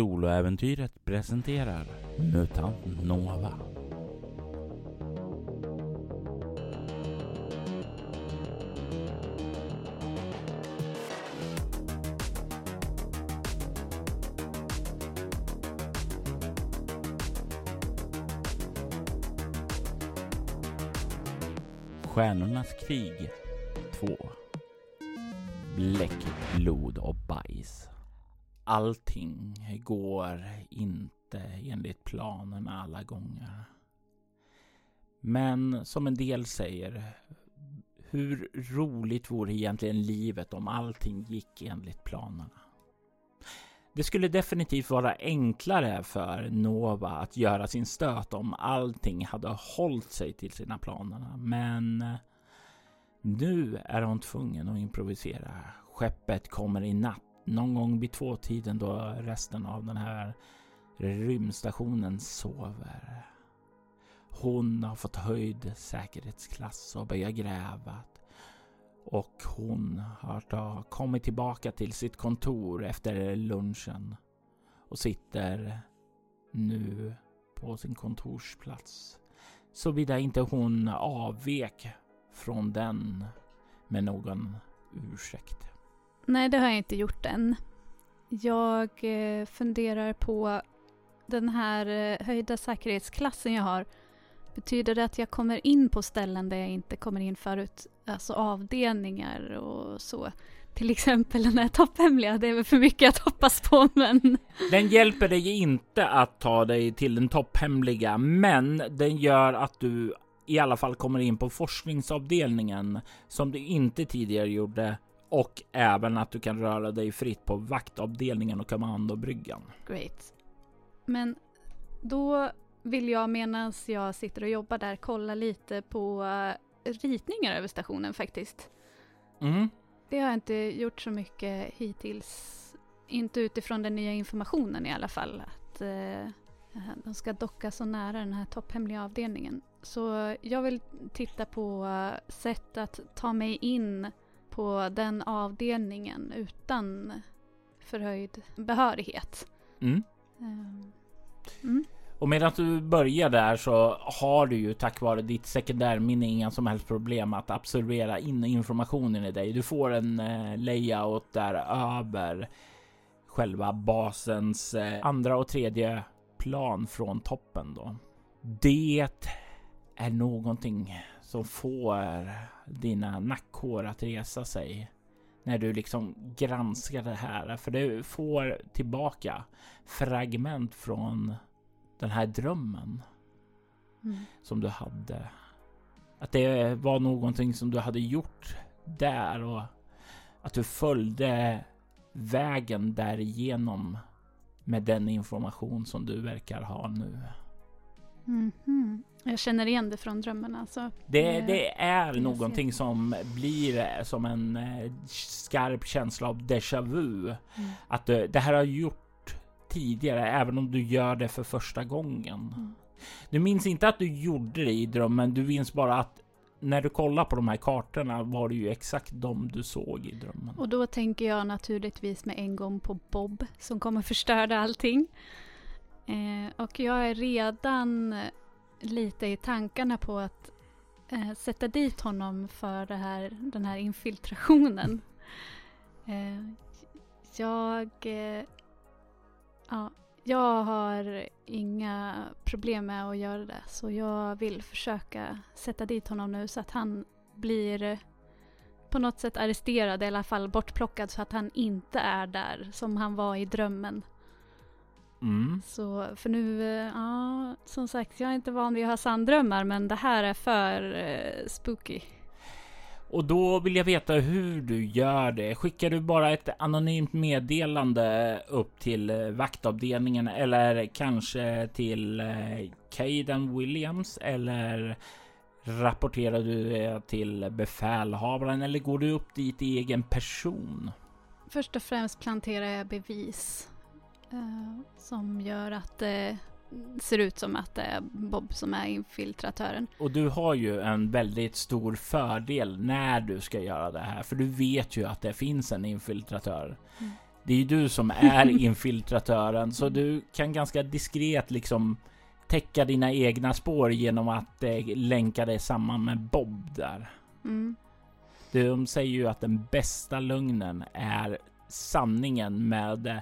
Soloäventyret presenterar MUTANT Nova. Stjärnornas krig 2 Bläck, blod och bajs. Allting går inte enligt planerna alla gånger. Men som en del säger, hur roligt vore egentligen livet om allting gick enligt planerna? Det skulle definitivt vara enklare för Nova att göra sin stöt om allting hade hållit sig till sina planer. Men nu är hon tvungen att improvisera. Skeppet kommer i natt någon gång vid tvåtiden då resten av den här rymdstationen sover. Hon har fått höjd säkerhetsklass och börjat gräva. Och hon har kommit tillbaka till sitt kontor efter lunchen och sitter nu på sin kontorsplats. Såvida inte hon avvek från den med någon ursäkt. Nej, det har jag inte gjort än. Jag eh, funderar på den här eh, höjda säkerhetsklassen jag har. Betyder det att jag kommer in på ställen där jag inte kommer in förut? Alltså avdelningar och så. Till exempel den här topphemliga, det är väl för mycket att hoppas på men... Den hjälper dig inte att ta dig till den topphemliga, men den gör att du i alla fall kommer in på forskningsavdelningen som du inte tidigare gjorde och även att du kan röra dig fritt på vaktavdelningen och kommandobryggan. Great. Men då vill jag medan jag sitter och jobbar där kolla lite på uh, ritningar över stationen faktiskt. Mm. Det har jag inte gjort så mycket hittills. Inte utifrån den nya informationen i alla fall. Att uh, de ska docka så nära den här topphemliga avdelningen. Så jag vill titta på uh, sätt att ta mig in på den avdelningen utan förhöjd behörighet. Mm. Um, mm. Och medan du börjar där så har du ju tack vare ditt sekundärminne inga som helst problem att absorbera in informationen i dig. Du får en eh, layout där över själva basens eh, andra och tredje plan från toppen då. Det är någonting som får dina nackhår att resa sig när du liksom granskar det här. För du får tillbaka fragment från den här drömmen mm. som du hade. Att det var någonting som du hade gjort där och att du följde vägen därigenom med den information som du verkar ha nu. Mm -hmm. Jag känner igen det från drömmarna. Så det, det är det någonting som blir som en eh, skarp känsla av déjà vu. Mm. Att det, det här har gjort tidigare, även om du gör det för första gången. Mm. Du minns inte att du gjorde det i drömmen. Du minns bara att när du kollar på de här kartorna var det ju exakt de du såg i drömmen. Och då tänker jag naturligtvis med en gång på Bob som kommer förstöra allting. Eh, och jag är redan lite i tankarna på att eh, sätta dit honom för det här, den här infiltrationen. Eh, jag, eh, ja, jag har inga problem med att göra det så jag vill försöka sätta dit honom nu så att han blir på något sätt arresterad, i alla fall bortplockad så att han inte är där som han var i drömmen. Mm. Så för nu, eh, ja, som sagt, jag är inte van vid att ha sanddrömmar men det här är för uh, spooky. Och då vill jag veta hur du gör det. Skickar du bara ett anonymt meddelande upp till eh, vaktavdelningen eller kanske till Caden Williams eller rapporterar du till befälhavaren eller går du upp dit i egen person? Först och främst planterar jag bevis Uh, som gör att det ser ut som att det är Bob som är infiltratören. Och du har ju en väldigt stor fördel när du ska göra det här, för du vet ju att det finns en infiltratör. Mm. Det är ju du som är infiltratören så du kan ganska diskret liksom täcka dina egna spår genom att eh, länka dig samman med Bob där. Mm. De säger ju att den bästa lögnen är sanningen med eh,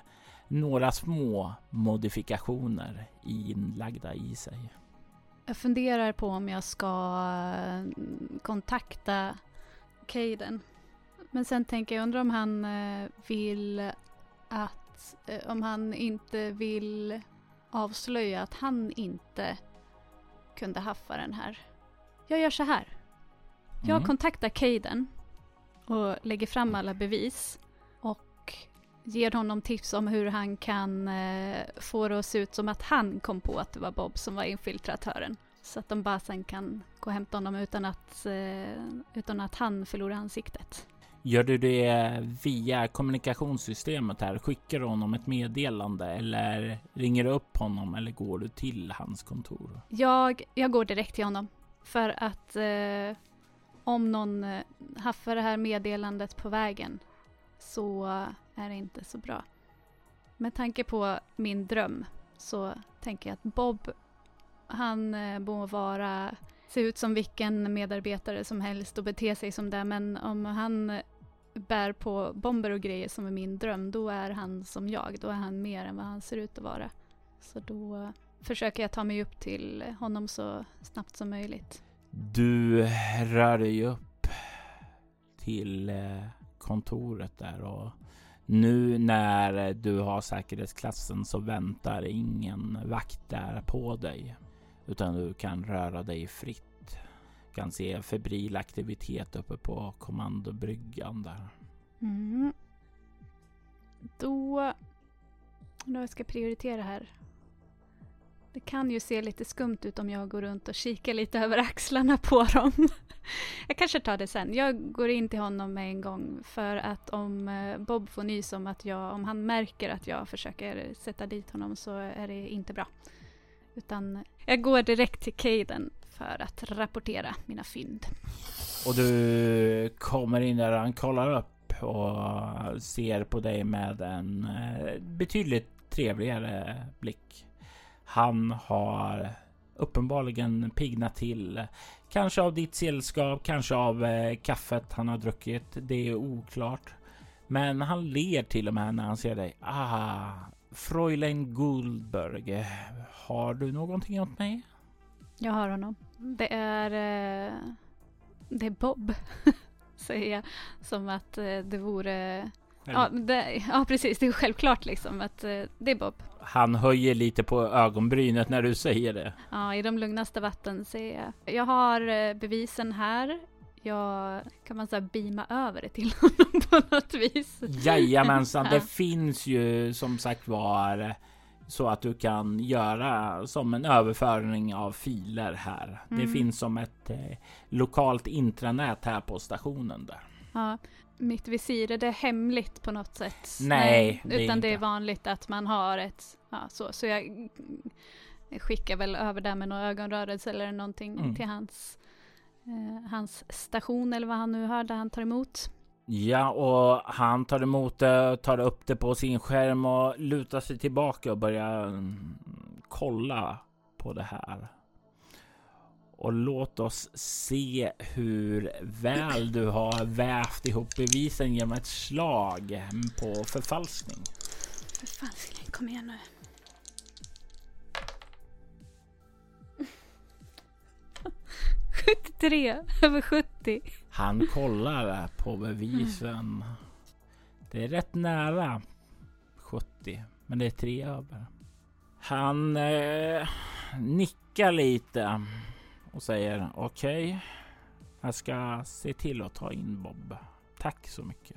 några små modifikationer inlagda i sig. Jag funderar på om jag ska eh, kontakta Caden. Men sen tänker jag, undrar om han eh, vill att, eh, om han inte vill avslöja att han inte kunde haffa den här. Jag gör så här. Jag Mm. kontaktar Caden och lägger fram alla bevis ger honom tips om hur han kan eh, få det att se ut som att han kom på att det var Bob som var infiltratören. Så att de bara sen kan gå och hämta honom utan att, eh, utan att han förlorar ansiktet. Gör du det via kommunikationssystemet här? Skickar du honom ett meddelande eller ringer du upp honom eller går du till hans kontor? Jag, jag går direkt till honom. För att eh, om någon eh, haffar det här meddelandet på vägen så är det inte så bra. Med tanke på min dröm så tänker jag att Bob, han eh, må vara, se ut som vilken medarbetare som helst och bete sig som det, men om han bär på bomber och grejer som är min dröm, då är han som jag. Då är han mer än vad han ser ut att vara. Så då försöker jag ta mig upp till honom så snabbt som möjligt. Du rör dig upp till eh, kontoret där och nu när du har säkerhetsklassen så väntar ingen vakt där på dig utan du kan röra dig fritt. Du kan se febril aktivitet uppe på kommandobryggan där. Mm. Då... Då jag ska prioritera här. Det kan ju se lite skumt ut om jag går runt och kikar lite över axlarna på dem. Jag kanske tar det sen. Jag går in till honom med en gång för att om eh, Bob får nys om att jag, om han märker att jag försöker sätta dit honom så är det inte bra. Utan jag går direkt till Caden för att rapportera mina fynd. Och du kommer in där han kollar upp och ser på dig med en eh, betydligt trevligare blick. Han har uppenbarligen piggnat till. Kanske av ditt sällskap, kanske av eh, kaffet han har druckit. Det är oklart. Men han ler till och med när han ser dig. Ah, Fräulein Guldberg. Har du någonting åt mig? Jag har honom. Det är... Eh, det är Bob, säger jag. Som att eh, det vore... Ja, det, ja, precis. Det är självklart liksom att det är Bob. Han höjer lite på ögonbrynet när du säger det. Ja, i de lugnaste vatten säger jag. Jag har eh, bevisen här. Jag kan man säga beama över det till honom på något vis. Jajamensan, Ja. det finns ju som sagt var så att du kan göra som en överföring av filer här. Det Mm. finns som ett eh, lokalt intranät här på stationen där. Ja, mitt visir, är det hemligt på något sätt? Nej, det är utan det är vanligt att man har ett, ja så, så jag skickar väl över där med någon ögonrörelse eller någonting Mm. till hans, eh, hans station eller vad han nu har där han tar emot. Ja, och han tar emot det, tar upp det på sin skärm och lutar sig tillbaka och börjar mm, kolla på det här. Och låt oss se hur väl du har vävt ihop bevisen genom ett slag på förfalskning. Förfalskning, kom igen nu. ”73 över 70. Han kollar på bevisen. Det är rätt nära 70, men det är tre över. Han eh, nickar lite och säger okej. jag ska se till att ta in Bob. Tack så mycket.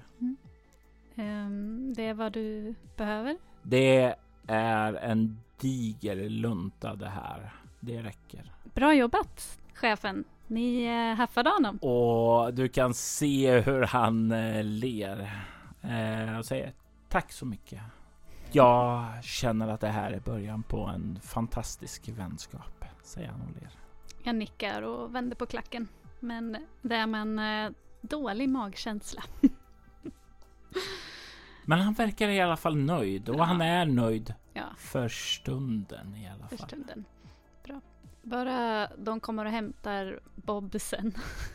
Ehm, det är vad du behöver. Det är en diger lunta det här. Det räcker. Bra jobbat, chefen. Ni eh, haffade honom. Och du kan se hur han eh, ler eh, och säger tack så mycket. Jag känner att det här är början på en fantastisk vänskap, säger han och ler. Jag nickar och vänder på klacken. Men det är med en eh, dålig magkänsla. Men han verkar i alla fall nöjd och Ja. han är nöjd Ja, för stunden i alla för fall. stunden. Bra. Bara de kommer och hämtar Bob sen.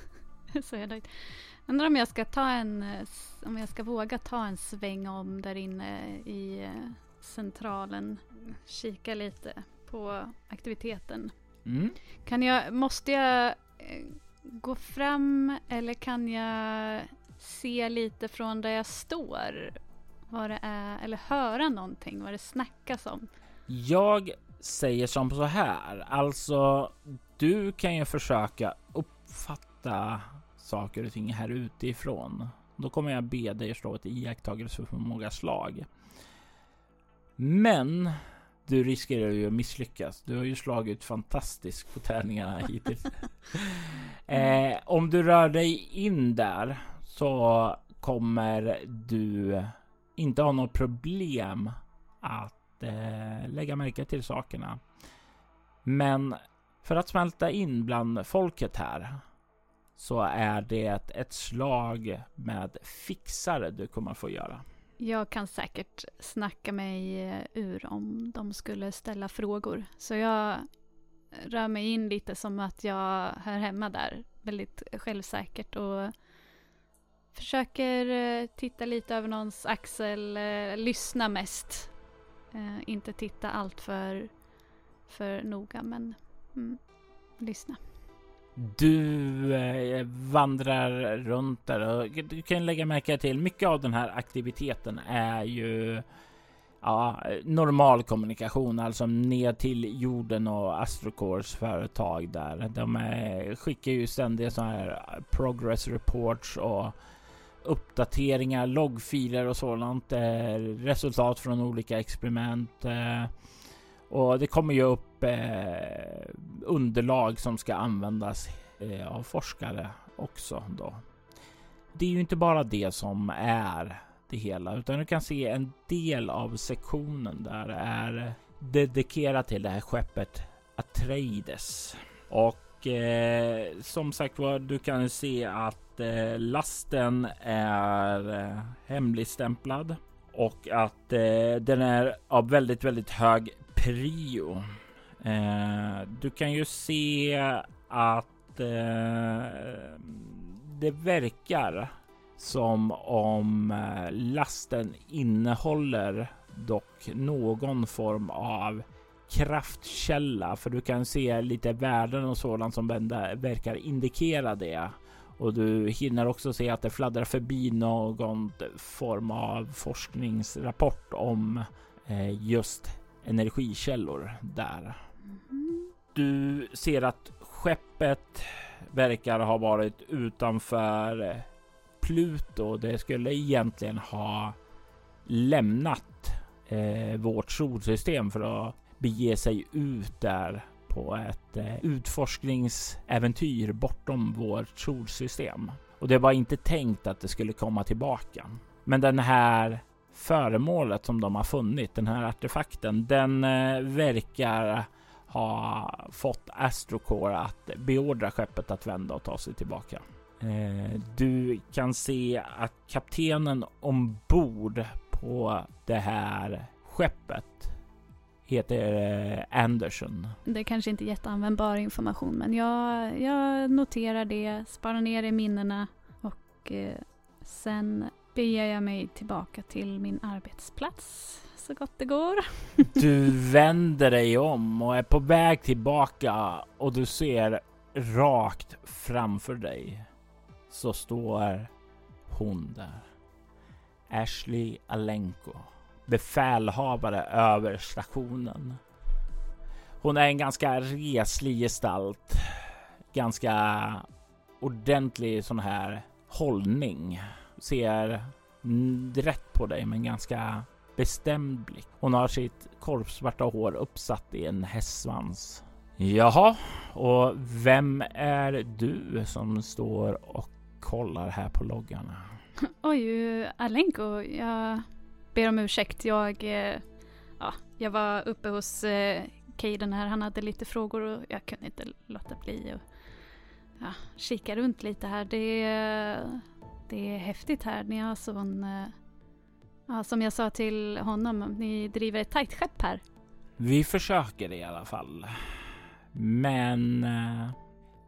så är jag nöjd. Undrar om jag ska ta en, eh, om jag ska våga ta en sväng om där inne i eh, centralen. Kika lite på aktiviteten. Mm. Kan jag, måste jag eh, gå fram eller kan jag se lite från där jag står? Vad det är, eller höra någonting, vad det snackas om. Jag säger som så här, alltså du kan ju försöka uppfatta saker och ting här utifrån. Då kommer jag be dig slå ett iakttagelseförmåga slag. Men du riskerar ju att misslyckas. Du har ju slagit fantastiskt på tärningarna hittills. eh, om du rör dig in där så kommer du inte ha något problem att eh, lägga märke till sakerna. Men för att smälta in bland folket här så är det ett slag med fixare du kommer få göra. Jag kan säkert snacka mig eh, ur om de skulle ställa frågor. Så jag rör mig in lite som att jag hör hemma där. Väldigt självsäkert och försöker eh, titta lite över någons axel, eh, lyssna mest. Inte titta allt för, för noga, men mm, lyssna. Du eh, vandrar runt där och du kan lägga märke till mycket av den här aktiviteten är ju ja, normal kommunikation, alltså ner till jorden och Astrocores företag där. De är, skickar ju ständigt sådana här progress reports och uppdateringar, loggfiler och sådant. Eh, resultat från olika experiment. Eh, och det kommer ju upp eh, underlag som ska användas eh, av forskare också då. Det är ju inte bara det som är det hela, utan du kan se en del av sektionen där är dedikerat till det här skeppet Atreides. Och eh, som sagt var, du kan se att eh, lasten är eh, hemligstämplad och att eh, den är av väldigt, väldigt hög prio. Eh, du kan ju se att eh, det verkar som om eh, lasten innehåller dock någon form av kraftkälla, för du kan se lite värden och sådant som verkar indikera det. Och du hinner också se att det fladdrar förbi någon form av forskningsrapport om eh, just energikällor där. Du ser att skeppet verkar ha varit utanför eh, Pluto. Det skulle egentligen ha lämnat eh, vårt solsystem för att bege sig ut där på ett eh, utforskningsäventyr bortom vårt solsystem. Och det var inte tänkt att det skulle komma tillbaka. Men den här föremålet som de har funnit, den här artefakten, den eh, verkar ha fått Astrocore att beordra skeppet att vända och ta sig tillbaka. Eh, du kan se att kaptenen ombord på det här skeppet heter eh, Anderson. Det är kanske inte är jätteanvändbar information men jag, jag noterar det, sparar ner i minnena och eh, sen beger jag mig tillbaka till min arbetsplats så gott det går. Du vänder dig om och är på väg tillbaka och du ser rakt framför dig så står hon där. Ashley Alenko, befälhavare över stationen. Hon är en ganska reslig gestalt. Ganska ordentlig sån här hållning. Ser rätt på dig men ganska bestämd blick. Hon har sitt korpsvarta hår uppsatt i en hästsvans. Jaha, och vem är du som står och kollar här på loggarna? Oj, eh, Alenko, jag ber om ursäkt. Jag, eh, ja, jag var uppe hos eh, Caden här, han hade lite frågor och jag kunde inte låta bli att ja, kika runt lite här. Det, är- det är häftigt här, ni har sån, eh, Ja, som jag sa till honom, ni driver ett tajt skepp här. Vi försöker i alla fall. Men eh,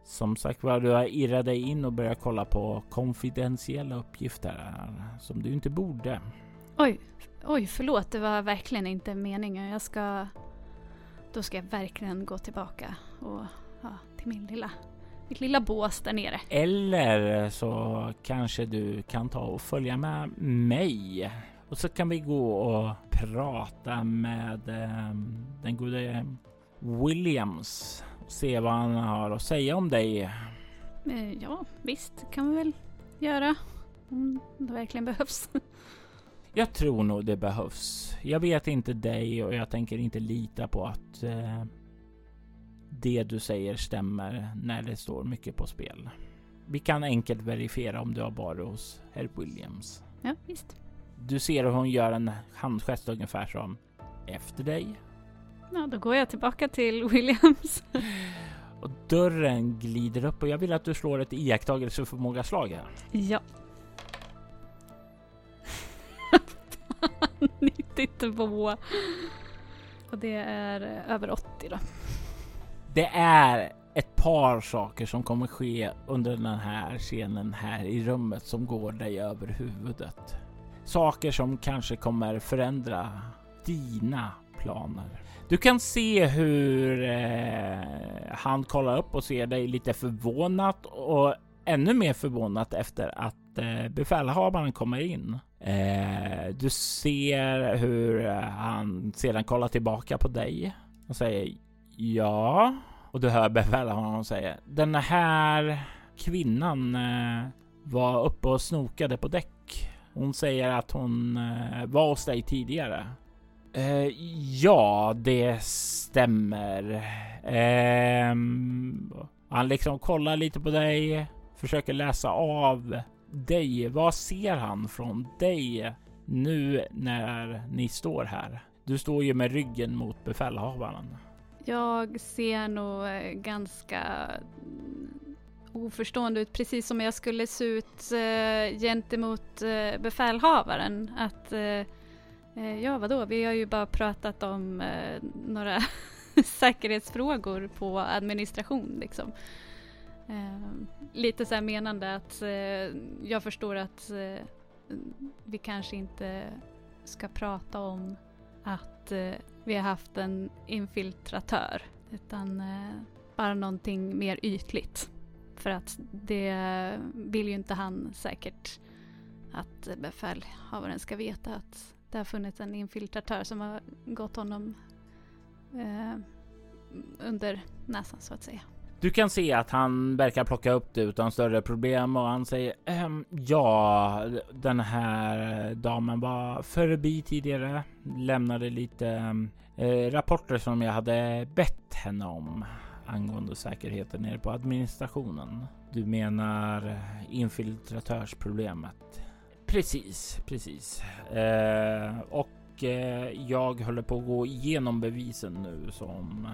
som sagt var, du har irrat dig in och börjat kolla på konfidentiella uppgifter som du inte borde. Oj, oj, förlåt. Det var verkligen inte meningen. Jag ska... Då ska jag verkligen gå tillbaka och ja, till min lilla, mitt lilla bås där nere. Eller så kanske du kan ta och följa med mig och så kan vi gå och prata med eh, den gode Williams och se vad han har att säga om dig. Eh, ja, visst kan vi väl göra. Om det verkligen behövs. Jag tror nog det behövs. Jag vet inte dig och jag tänker inte lita på att eh, det du säger stämmer när det står mycket på spel. Vi kan enkelt verifiera om du har varit hos herr Williams. Ja, visst. Du ser hur hon gör en handgest ungefär som efter dig. Ja, då går jag tillbaka till Williams. Och dörren glider upp och jag vill att du slår ett iakttagelseförmåga slag här. Ja. 92. Och det är över 80 då. Det är ett par saker som kommer ske under den här scenen här i rummet som går dig över huvudet. Saker som kanske kommer förändra dina planer. Du kan se hur eh, han kollar upp och ser dig lite förvånat och ännu mer förvånat efter att eh, befälhavaren kommer in. Eh, du ser hur eh, han sedan kollar tillbaka på dig och säger ja. Och du hör befälhavaren säga den här kvinnan eh, var uppe och snokade på däck. Hon säger att hon eh, var hos dig tidigare. Eh, ja, det stämmer. Eh, han liksom kollar lite på dig, försöker läsa av dig. Vad ser han från dig nu när ni står här? Du står ju med ryggen mot befälhavaren. Jag ser nog eh, ganska oförstående ut, precis som jag skulle se ut eh, gentemot eh, befälhavaren. Att Eh, eh ja, vadå? Vi har ju bara pratat om eh, några säkerhetsfrågor på administration liksom. Eh, lite så här menande att eh, jag förstår att eh, vi kanske inte ska prata om att eh, vi har haft en infiltratör utan eh, bara någonting mer ytligt. För att det vill ju inte han säkert att befälhavaren ska veta att det har funnits en infiltratör som har gått honom eh, under näsan så att säga. Du kan se att han verkar plocka upp det utan större problem och han säger ehm, ja, den här damen var förbi tidigare, lämnade lite eh, rapporter som jag hade bett henne om angående säkerheten nere på administrationen. Du menar infiltratörsproblemet? Precis, precis. Eh, och eh, jag håller på att gå igenom bevisen nu som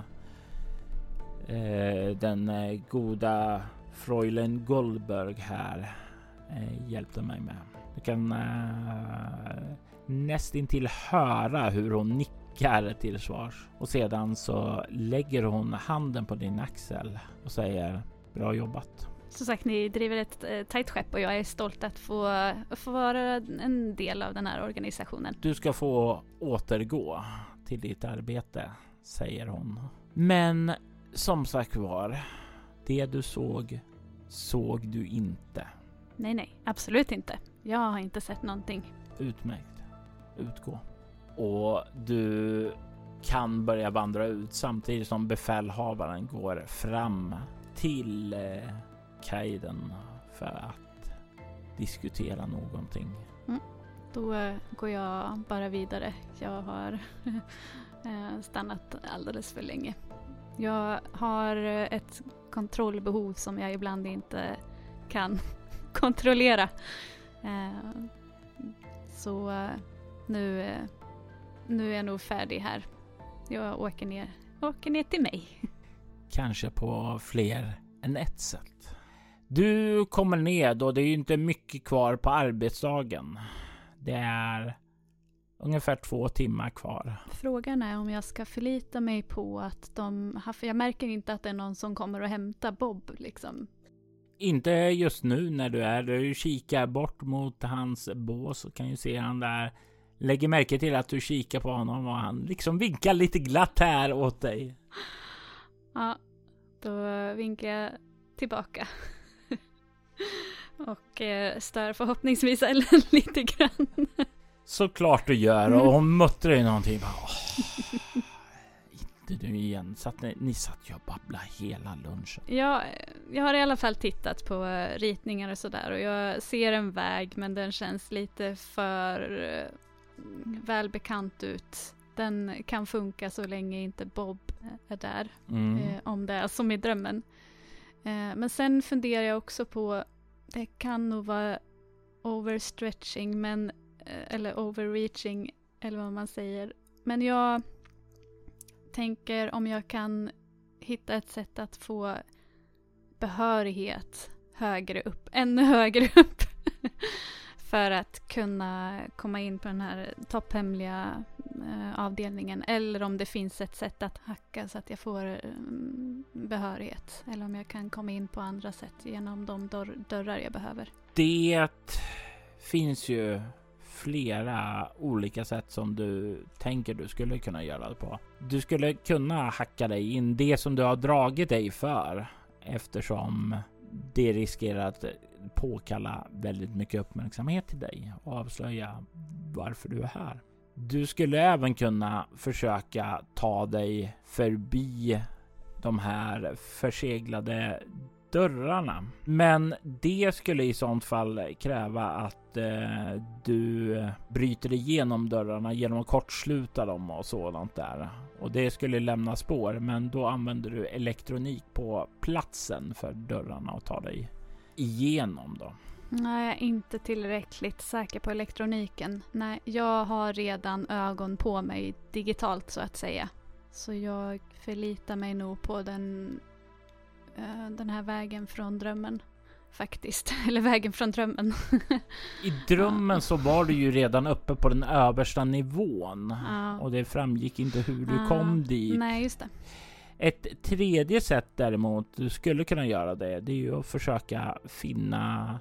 eh, den eh, goda Fräulein Goldberg här eh, hjälpte mig med. Du kan eh, nästintill höra hur hon nickar till svars och sedan så lägger hon handen på din axel och säger bra jobbat. Som sagt, ni driver ett eh, tajt skepp och jag är stolt att få, få vara en del av den här organisationen. Du ska få återgå till ditt arbete, säger hon. Men som sagt var, det du såg, såg du inte. Nej, nej, absolut inte. Jag har inte sett någonting. Utmärkt. Utgå. Och du kan börja vandra ut samtidigt som befälhavaren går fram till eh, Kaiden för att diskutera någonting. Mm. Då eh, går jag bara vidare. Jag har eh, stannat alldeles för länge. Jag har eh, ett kontrollbehov som jag ibland inte kan kontrollera. Så nu, nu är jag nog färdig här. Jag åker ner, åker ner till mig. Kanske på fler än ett sätt. Du kommer ned och det är ju inte mycket kvar på arbetsdagen. Det är ungefär två timmar kvar. Frågan är om jag ska förlita mig på att de... För jag märker inte att det är någon som kommer och hämtar Bob liksom. Inte just nu när du är där. Du kikar bort mot hans bås och kan ju se han där. Lägger märke till att du kikar på honom och han liksom vinkar lite glatt här åt dig. Ja, då vinkar jag tillbaka. och eh, stör förhoppningsvis Ellen lite grann. Såklart du gör och hon muttrar ju någonting. Bara, inte du igen. Satt ni, ni satt ju och babblade hela lunchen. Ja, jag har i alla fall tittat på eh, ritningar och sådär och jag ser en väg men den känns lite för eh, välbekant ut. Den kan funka så länge inte Bob är där. Mm. Eh, om det är som i drömmen. Eh, men sen funderar jag också på, det kan nog vara overstretching, men, eh, eller overreaching, eller vad man säger. Men jag tänker om jag kan hitta ett sätt att få behörighet högre upp, ännu högre upp för att kunna komma in på den här topphemliga eh, avdelningen. Eller om det finns ett sätt att hacka så att jag får eh, behörighet. Eller om jag kan komma in på andra sätt genom de dörr dörrar jag behöver. Det finns ju flera olika sätt som du tänker du skulle kunna göra det på. Du skulle kunna hacka dig in det som du har dragit dig för eftersom det riskerar att påkalla väldigt mycket uppmärksamhet till dig och avslöja varför du är här. Du skulle även kunna försöka ta dig förbi de här förseglade dörrarna. Men det skulle i sånt fall kräva att eh, du bryter igenom dörrarna genom att kortsluta dem och sådant där. Och det skulle lämna spår, men då använder du elektronik på platsen för dörrarna och tar dig igenom då. Nej, jag är inte tillräckligt säker på elektroniken. Nej, jag har redan ögon på mig digitalt så att säga. Så jag förlitar mig nog på den Eh, den här vägen från drömmen. Faktiskt. Eller vägen från drömmen. I drömmen så var du ju redan uppe på den översta nivån. Ja. Och det framgick inte hur du Ja. kom dit. Nej, just det. Ett tredje sätt däremot du skulle kunna göra det. Det är ju att försöka finna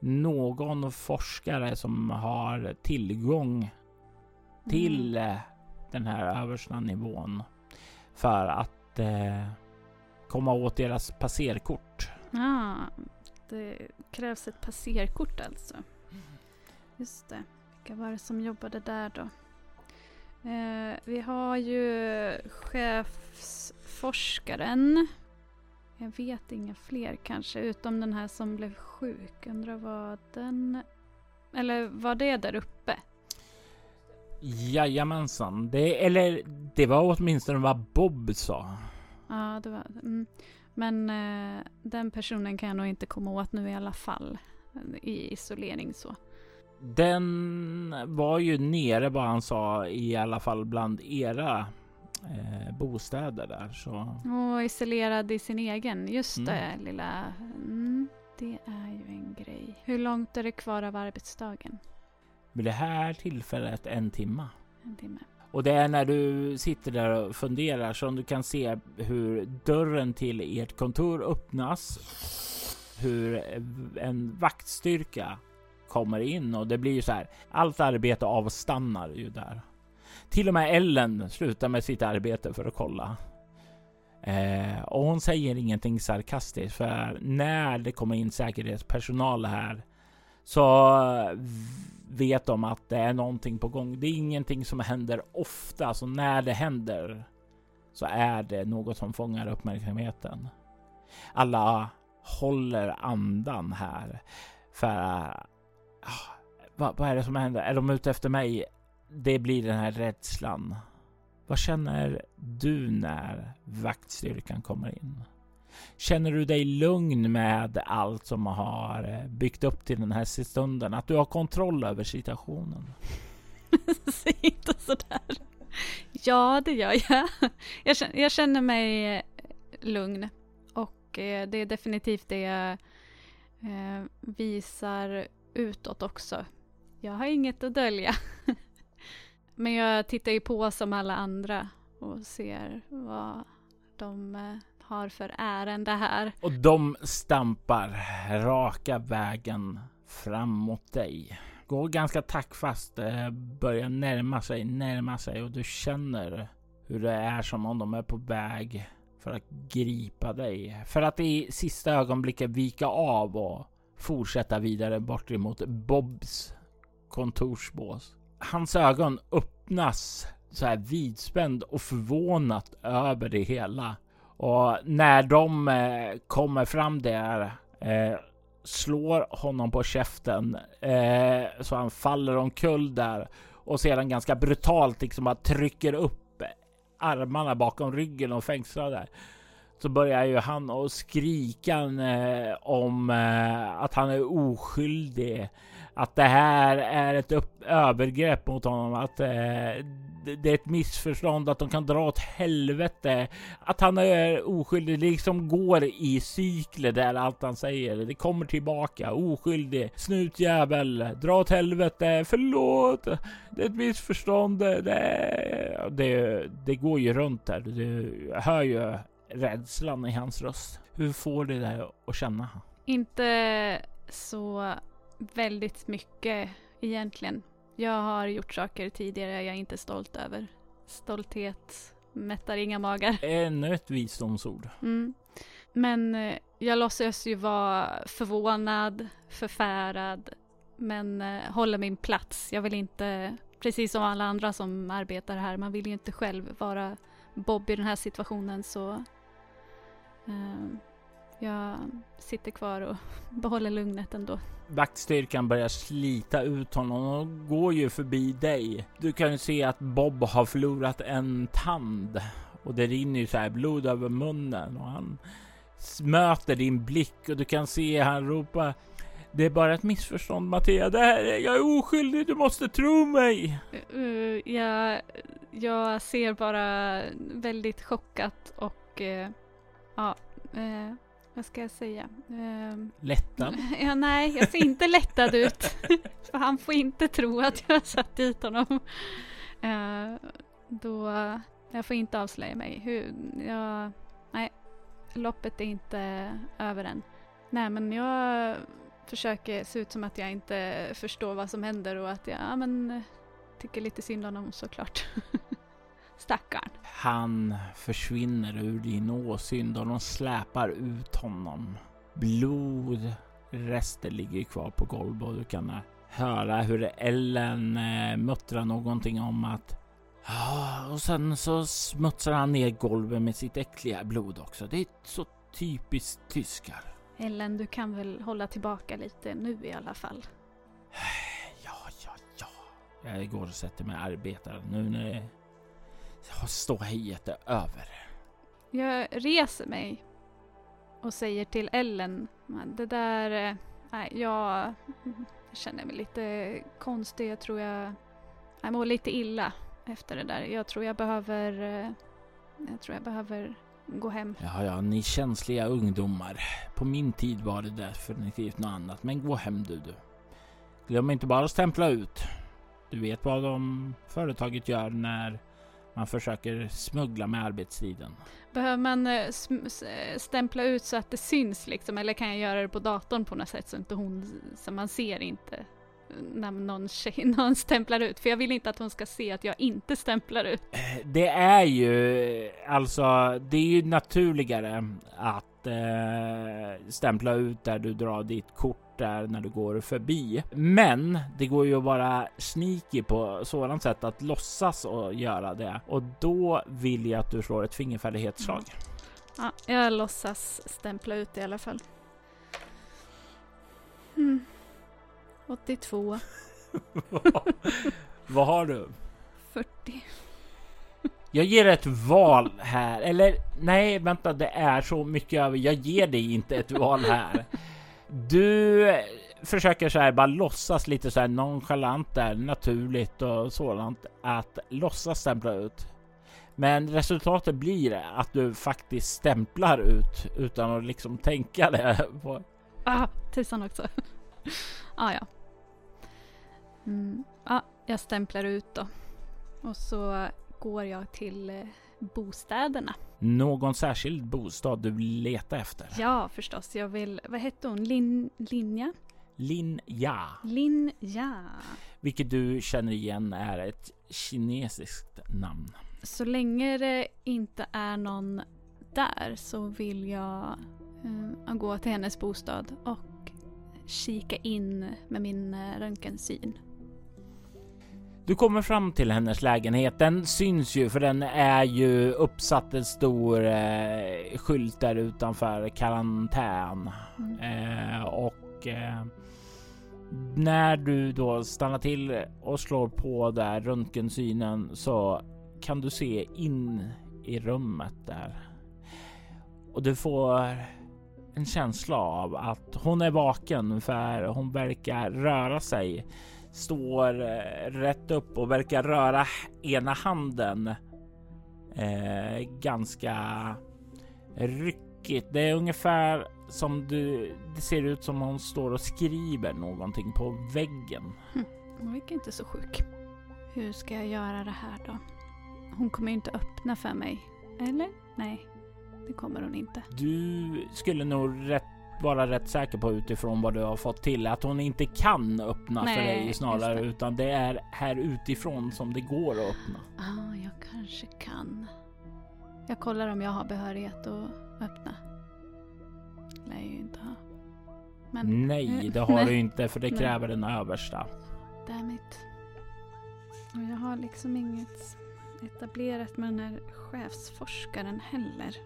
någon forskare som har tillgång till Mm. eh, den här översta nivån. För att eh, komma åt deras passerkort. Ja, det krävs ett passerkort alltså. Just det. Vilka var det som jobbade där då? Eh, vi har ju chefsforskaren. Jag vet inga fler kanske, utom den här som blev sjuk. Undrar vad den... Eller var det där uppe? Jajamensan. Det, eller det var åtminstone vad Bob sa. Ja, det var mm. Men eh, den personen kan jag nog inte komma åt nu i alla fall. I isolering så. Den var ju nere vad han sa i alla fall bland era eh, bostäder där. Så Och isolerad i sin egen. Just Mm. det, lilla... Mm, det är ju en grej. Hur långt är det kvar av arbetsdagen? vid det här tillfället en timma. En timme. Och det är när du sitter där och funderar som du kan se hur dörren till ert kontor öppnas. Hur en vaktstyrka kommer in och det blir ju så här. Allt arbete avstannar ju där. Till och med Ellen slutar med sitt arbete för att kolla. Eh, och hon säger ingenting sarkastiskt för när det kommer in säkerhetspersonal här så vet de att det är någonting på gång. Det är ingenting som händer ofta, så när det händer så är det något som fångar uppmärksamheten. Alla håller andan här för ah, vad, vad är det som händer? Är de ute efter mig? Det blir den här rädslan. Vad känner du när vaktstyrkan kommer in? Känner du dig lugn med allt som har eh, byggt upp till den här stunden? Att du har kontroll över situationen? Säg inte sådär. Ja, det gör jag. Jag känner, jag känner mig eh, lugn. Och eh, det är definitivt det jag visar utåt också. Jag har inget att dölja. Men jag tittar ju på som alla andra och ser vad de eh, har för ärende här. Och de stampar raka vägen fram mot dig. Går ganska taktfast, eh, börjar närma sig, närma sig och du känner hur det är som om de är på väg för att gripa dig. För att i sista ögonblicket vika av och fortsätta vidare bort emot Bobs kontorsbås. Hans ögon öppnas så här vidspänd och förvånat över det hela. Och när de eh, kommer fram där eh, slår honom på käften eh, så han faller omkull där och sedan ganska brutalt liksom bara trycker upp armarna bakom ryggen och fängslar där. Så börjar ju han att skrika eh, om eh, att han är oskyldig att det här är ett upp, övergrepp mot honom, att eh, det är ett missförstånd, att de kan dra åt helvete, att han är oskyldig. Det liksom går i cykler där allt han säger. Det kommer tillbaka. Oskyldig, snutjävel, dra åt helvete, förlåt, det är ett missförstånd. Det, det, det går ju runt där. Du hör ju rädslan i hans röst. Hur får det dig att känna? Inte så väldigt mycket egentligen. Jag har gjort saker tidigare jag är inte stolt över. Stolthet mättar inga magar. Ännu ett visdomsord. Mm. Men eh, jag låtsas ju vara förvånad, förfärad, men eh, håller min plats. Jag vill inte, precis som alla andra som arbetar här, man vill ju inte själv vara Bob i den här situationen så eh, jag sitter kvar och behåller lugnet ändå. Vaktstyrkan börjar slita ut honom och går ju förbi dig. Du kan ju se att Bob har förlorat en tand och det rinner ju så här blod över munnen och han möter din blick och du kan se han ropa det är bara ett missförstånd Mattia. Det här är, jag är oskyldig. Du måste tro mig. Uh, jag, jag ser bara väldigt chockat och uh, ja, uh, vad ska jag säga? Uh, lättad? Ja, nej, jag ser inte lättad ut. För han får inte tro att jag har satt dit honom. Uh, då, jag får inte avslöja mig. Hur, jag, nej, loppet är inte över än. Nej, men jag försöker se ut som att jag inte förstår vad som händer och att jag ja, men, tycker lite synd om honom såklart. Stackarn. Han försvinner ur din åsyn och de släpar ut honom. Blodrester ligger kvar på golvet och du kan höra hur Ellen eh, muttrar någonting om att Ja, och sen så smutsar han ner golvet med sitt äckliga blod också. Det är så typiskt tyskar. Ellen, du kan väl hålla tillbaka lite nu i alla fall? Ja, ja, ja. Jag går och sätter mig och arbetar nu när ståhejet är över. Jag reser mig och säger till Ellen, det där, eh, nej, jag känner mig lite konstig. Jag tror jag, jag mår lite illa efter det där. Jag tror jag behöver, eh, jag tror jag behöver gå hem. Ja, ja, ni känsliga ungdomar. På min tid var det definitivt något annat, men gå hem du, du. Glöm inte bara att stämpla ut. Du vet vad de företaget gör när man försöker smuggla med arbetstiden. Behöver man eh, stämpla ut så att det syns liksom? Eller kan jag göra det på datorn på något sätt så inte hon, så man ser inte när någon, tjej, någon stämplar ut? För jag vill inte att hon ska se att jag inte stämplar ut. Eh, det är ju alltså, det är ju naturligare att eh, stämpla ut där du drar ditt kort där när du går förbi. Men det går ju att vara sneaky på sådant sätt att låtsas och göra det. Och då vill jag att du slår ett fingerfärdighetsslag. Ja, jag låtsas stämpla ut i alla fall. Mm. 82. Vad har du? 40. Jag ger ett val här, eller nej, vänta, det är så mycket över. Jag ger dig inte ett val här. Du försöker så här bara låtsas lite så här nonchalant där, naturligt och sådant att låtsas stämpla ut. Men resultatet blir att du faktiskt stämplar ut utan att liksom tänka det. På. Ah, tusan också. ah, ja. Mm. ah, jag stämplar ut då. Och så går jag till eh, bostäderna. Någon särskild bostad du letar efter? Ja, förstås. Jag vill... Vad hette hon? Lin, Linja? Linja. Linja. Vilket du känner igen är ett kinesiskt namn. Så länge det inte är någon där så vill jag uh, gå till hennes bostad och kika in med min uh, röntgensyn. Du kommer fram till hennes lägenhet. Den syns ju för den är ju uppsatt en stor eh, skylt där utanför karantän. Mm. Eh, och eh, när du då stannar till och slår på där röntgensynen så kan du se in i rummet där. Och du får en känsla av att hon är vaken för hon verkar röra sig står eh, rätt upp och verkar röra ena handen eh, ganska ryckigt. Det är ungefär som du. Det ser ut som hon står och skriver någonting på väggen. Hm, hon verkar inte så sjuk. Hur ska jag göra det här då? Hon kommer ju inte öppna för mig. Eller? Nej, det kommer hon inte. Du skulle nog rätt vara rätt säker på utifrån vad du har fått till att hon inte kan öppna Nej, för dig snarare utan det är här utifrån som det går att öppna. ah, jag kanske kan. Jag kollar om jag har behörighet att öppna. Lär ju inte ha. Men, Nej, det har du inte för det kräver den översta. Dammit. Och jag har liksom inget etablerat med den här chefsforskaren heller.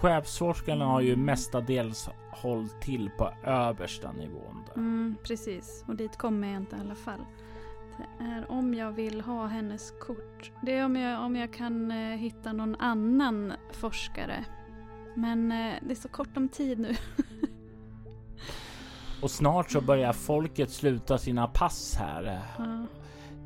Chefsforskarna har ju mestadels hållit till på översta nivån. Där. Mm, precis, och dit kommer jag inte i alla fall. Det är om jag vill ha hennes kort. Det är om jag, om jag kan eh, hitta någon annan forskare. Men eh, det är så kort om tid nu. och snart så börjar folket sluta sina pass här. Ja.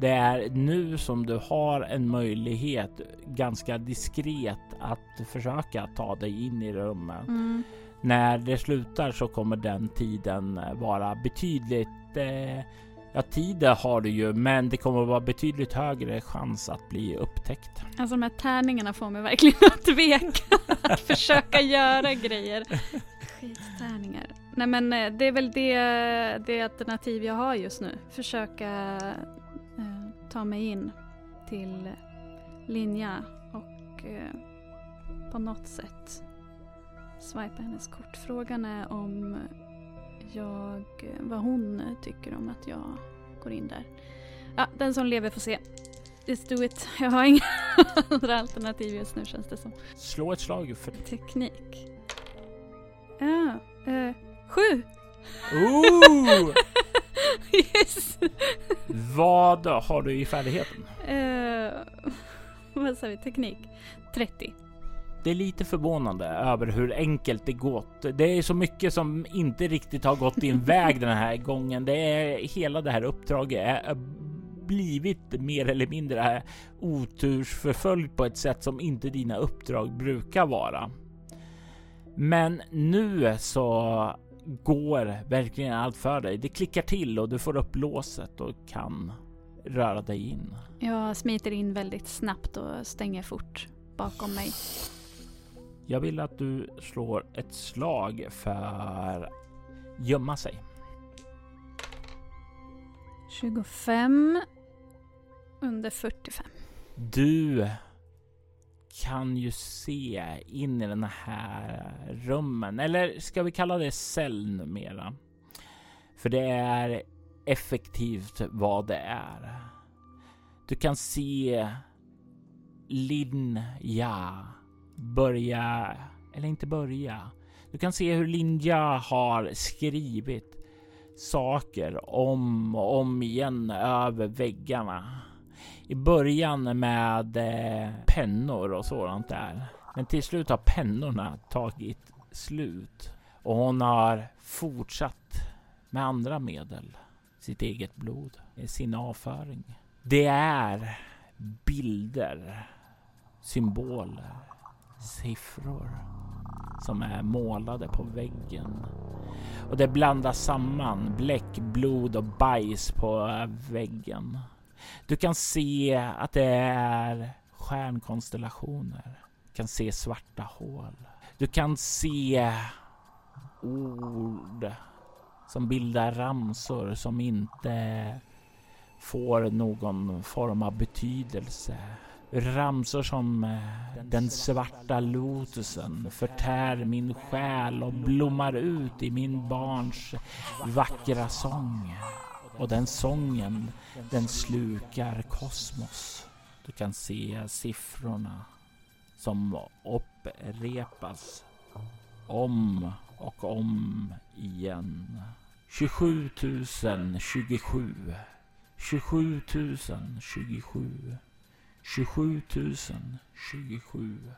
Det är nu som du har en möjlighet ganska diskret att försöka ta dig in i rummet. Mm. När det slutar så kommer den tiden vara betydligt eh, Ja, tid har du ju, men det kommer att vara betydligt högre chans att bli upptäckt. Alltså de här tärningarna får mig verkligen att tveka att försöka göra grejer. Skittärningar. Nej men eh, det är väl det, det alternativ jag har just nu. Försöka ta mig in till Linja och eh, på något sätt swipa hennes kort. Frågan är om jag, vad hon tycker om att jag går in där. Ja, den som lever får se. Let's do it. Jag har inga andra alternativ just nu känns det som. Slå ett slag för teknik. Ja, eh, sju! Ooh! yes! Vad har du i färdigheten? Uh, vad sa vi? Teknik? 30. Det är lite förvånande över hur enkelt det gått. Det är så mycket som inte riktigt har gått din väg den här gången. Det är hela det här uppdraget är blivit mer eller mindre otursförföljd på ett sätt som inte dina uppdrag brukar vara. Men nu så går verkligen allt för dig. Det klickar till och du får upp låset och kan röra dig in. Jag smiter in väldigt snabbt och stänger fort bakom mig. Jag vill att du slår ett slag för gömma sig. 25 under 45. Du kan ju se in i den här rummen, eller ska vi kalla det cell numera? För det är effektivt vad det är. Du kan se Linja börja, eller inte börja. Du kan se hur Linja har skrivit saker om och om igen över väggarna i början med eh, pennor och sådant där. Men till slut har pennorna tagit slut och hon har fortsatt med andra medel. Sitt eget blod, eh, sin avföring. Det är bilder, symboler, siffror som är målade på väggen. Och det blandas samman bläck, blod och bajs på eh, väggen. Du kan se att det är stjärnkonstellationer. Du kan se svarta hål. Du kan se ord som bildar ramsor som inte får någon form av betydelse. Ramsor som eh, den svarta lotusen förtär min själ och blommar ut i min barns vackra sång. Och den sången, den slukar kosmos. Du kan se siffrorna som upprepas om och om igen. 27 027. 27 027. 27 027.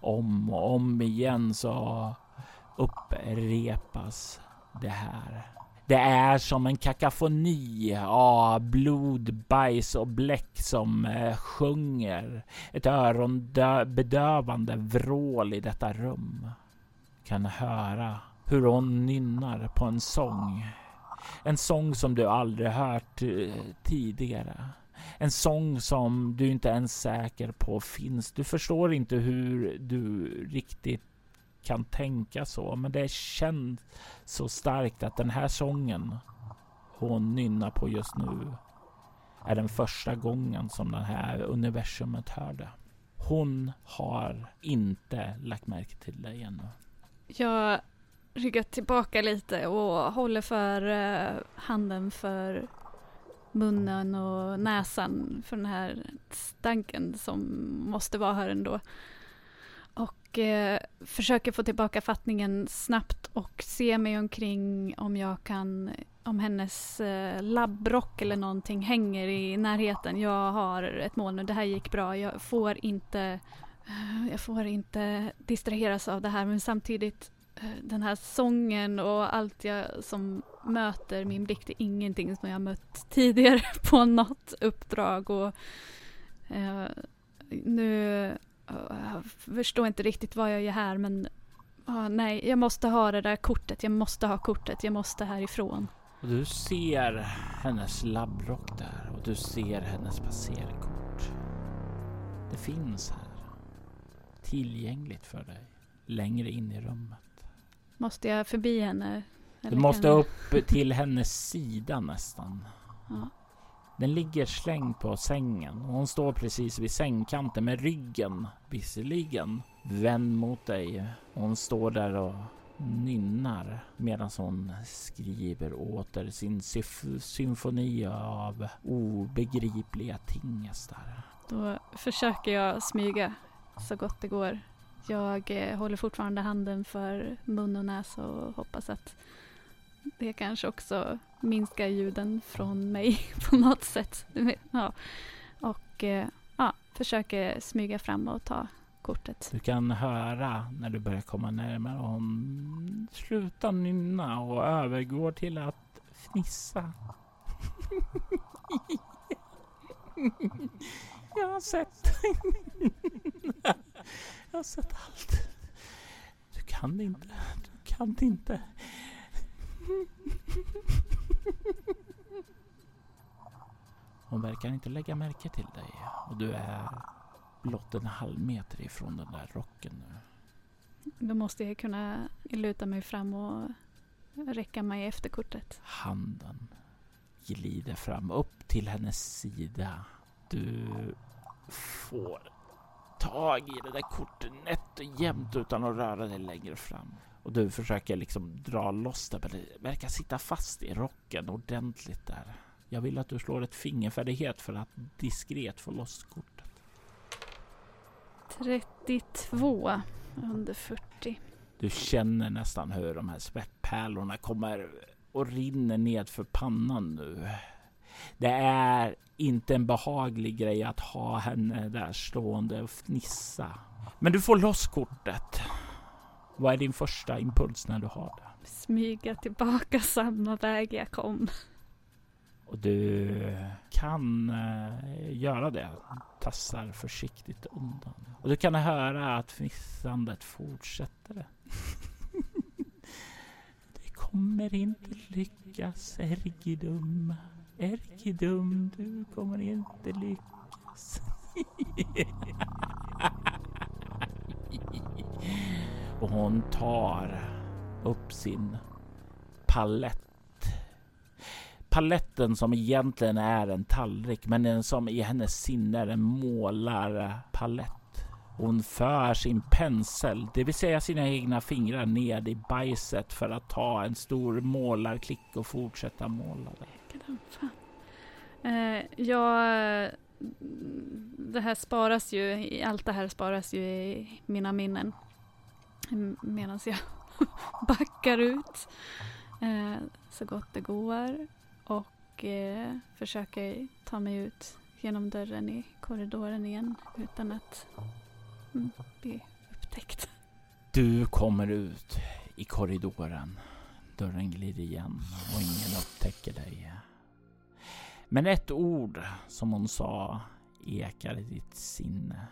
Om och om igen så upprepas det här. Det är som en kakafoni av blod, bajs och bläck som eh, sjunger ett öronbedövande vrål i detta rum. Kan höra hur hon nynnar på en sång. En sång som du aldrig hört eh, tidigare. En sång som du inte ens är säker på finns. Du förstår inte hur du riktigt kan tänka så, men det känns så starkt att den här sången hon nynnar på just nu är den första gången som det här universumet hörde. Hon har inte lagt märke till dig ännu. Jag ryggar tillbaka lite och håller för eh, handen för munnen och näsan för den här stanken som måste vara här ändå. Och eh, försöker få tillbaka fattningen snabbt och se mig omkring om jag kan, om hennes eh, labbrock eller någonting hänger i närheten. Jag har ett mål nu, det här gick bra. Jag får inte, eh, jag får inte distraheras av det här men samtidigt eh, den här sången och allt jag som möter min blick, det är ingenting som jag mött tidigare på något uppdrag. Och, eh, nu jag förstår inte riktigt vad jag gör här men ah, nej, jag måste ha det där kortet. Jag måste ha kortet. Jag måste härifrån. Och du ser hennes labbrock där och du ser hennes passerkort. Det finns här. Tillgängligt för dig. Längre in i rummet. Måste jag förbi henne? du måste upp till hennes sida nästan. Ja. Den ligger slängd på sängen och hon står precis vid sängkanten med ryggen visserligen vänd mot dig. Hon står där och nynnar medan hon skriver åter sin symfoni av obegripliga tingestar. Då försöker jag smyga så gott det går. Jag eh, håller fortfarande handen för mun och näsa och hoppas att det kanske också minskar ljuden från mig på något sätt. Ja. Och eh, ja, försöker smyga fram och ta kortet. Du kan höra när du börjar komma närmare hon slutar nynna och övergår till att fnissa. Jag har sett. Jag har sett allt. Du kan inte. Du kan inte. Hon verkar inte lägga märke till dig och du är blott en halv meter ifrån den där rocken nu. Då måste jag kunna luta mig fram och räcka mig efter kortet. Handen glider fram upp till hennes sida. Du får tag i det där kortet nätt och jämnt utan att röra dig längre fram. Och du försöker liksom dra loss det, men det verkar sitta fast i rocken ordentligt där. Jag vill att du slår ett fingerfärdighet för att diskret få loss kortet. 32 under 40. Du känner nästan hur de här svettpärlorna kommer och rinner ned för pannan nu. Det är inte en behaglig grej att ha henne där stående och fnissa. Men du får loss kortet. Vad är din första impuls när du har det? Smyga tillbaka samma väg jag kom. Och du kan uh, göra det. Tassar försiktigt undan. Och du kan höra att fnissandet fortsätter. det kommer inte lyckas, Ergidum. Erkidum, du kommer inte lyckas. Och hon tar upp sin palett. Paletten som egentligen är en tallrik, men som i hennes sinne är en målarpalett. Hon för sin pensel, det vill säga sina egna fingrar, ned i bajset för att ta en stor målarklick och fortsätta måla Eh, ja, det här sparas ju, allt det här sparas ju i mina minnen. Medan jag backar ut eh, så gott det går och eh, försöker ta mig ut genom dörren i korridoren igen utan att mm, bli upptäckt. Du kommer ut i korridoren. Dörren glider igen och ingen upptäcker dig. Men ett ord som hon sa ekar i ditt sinne.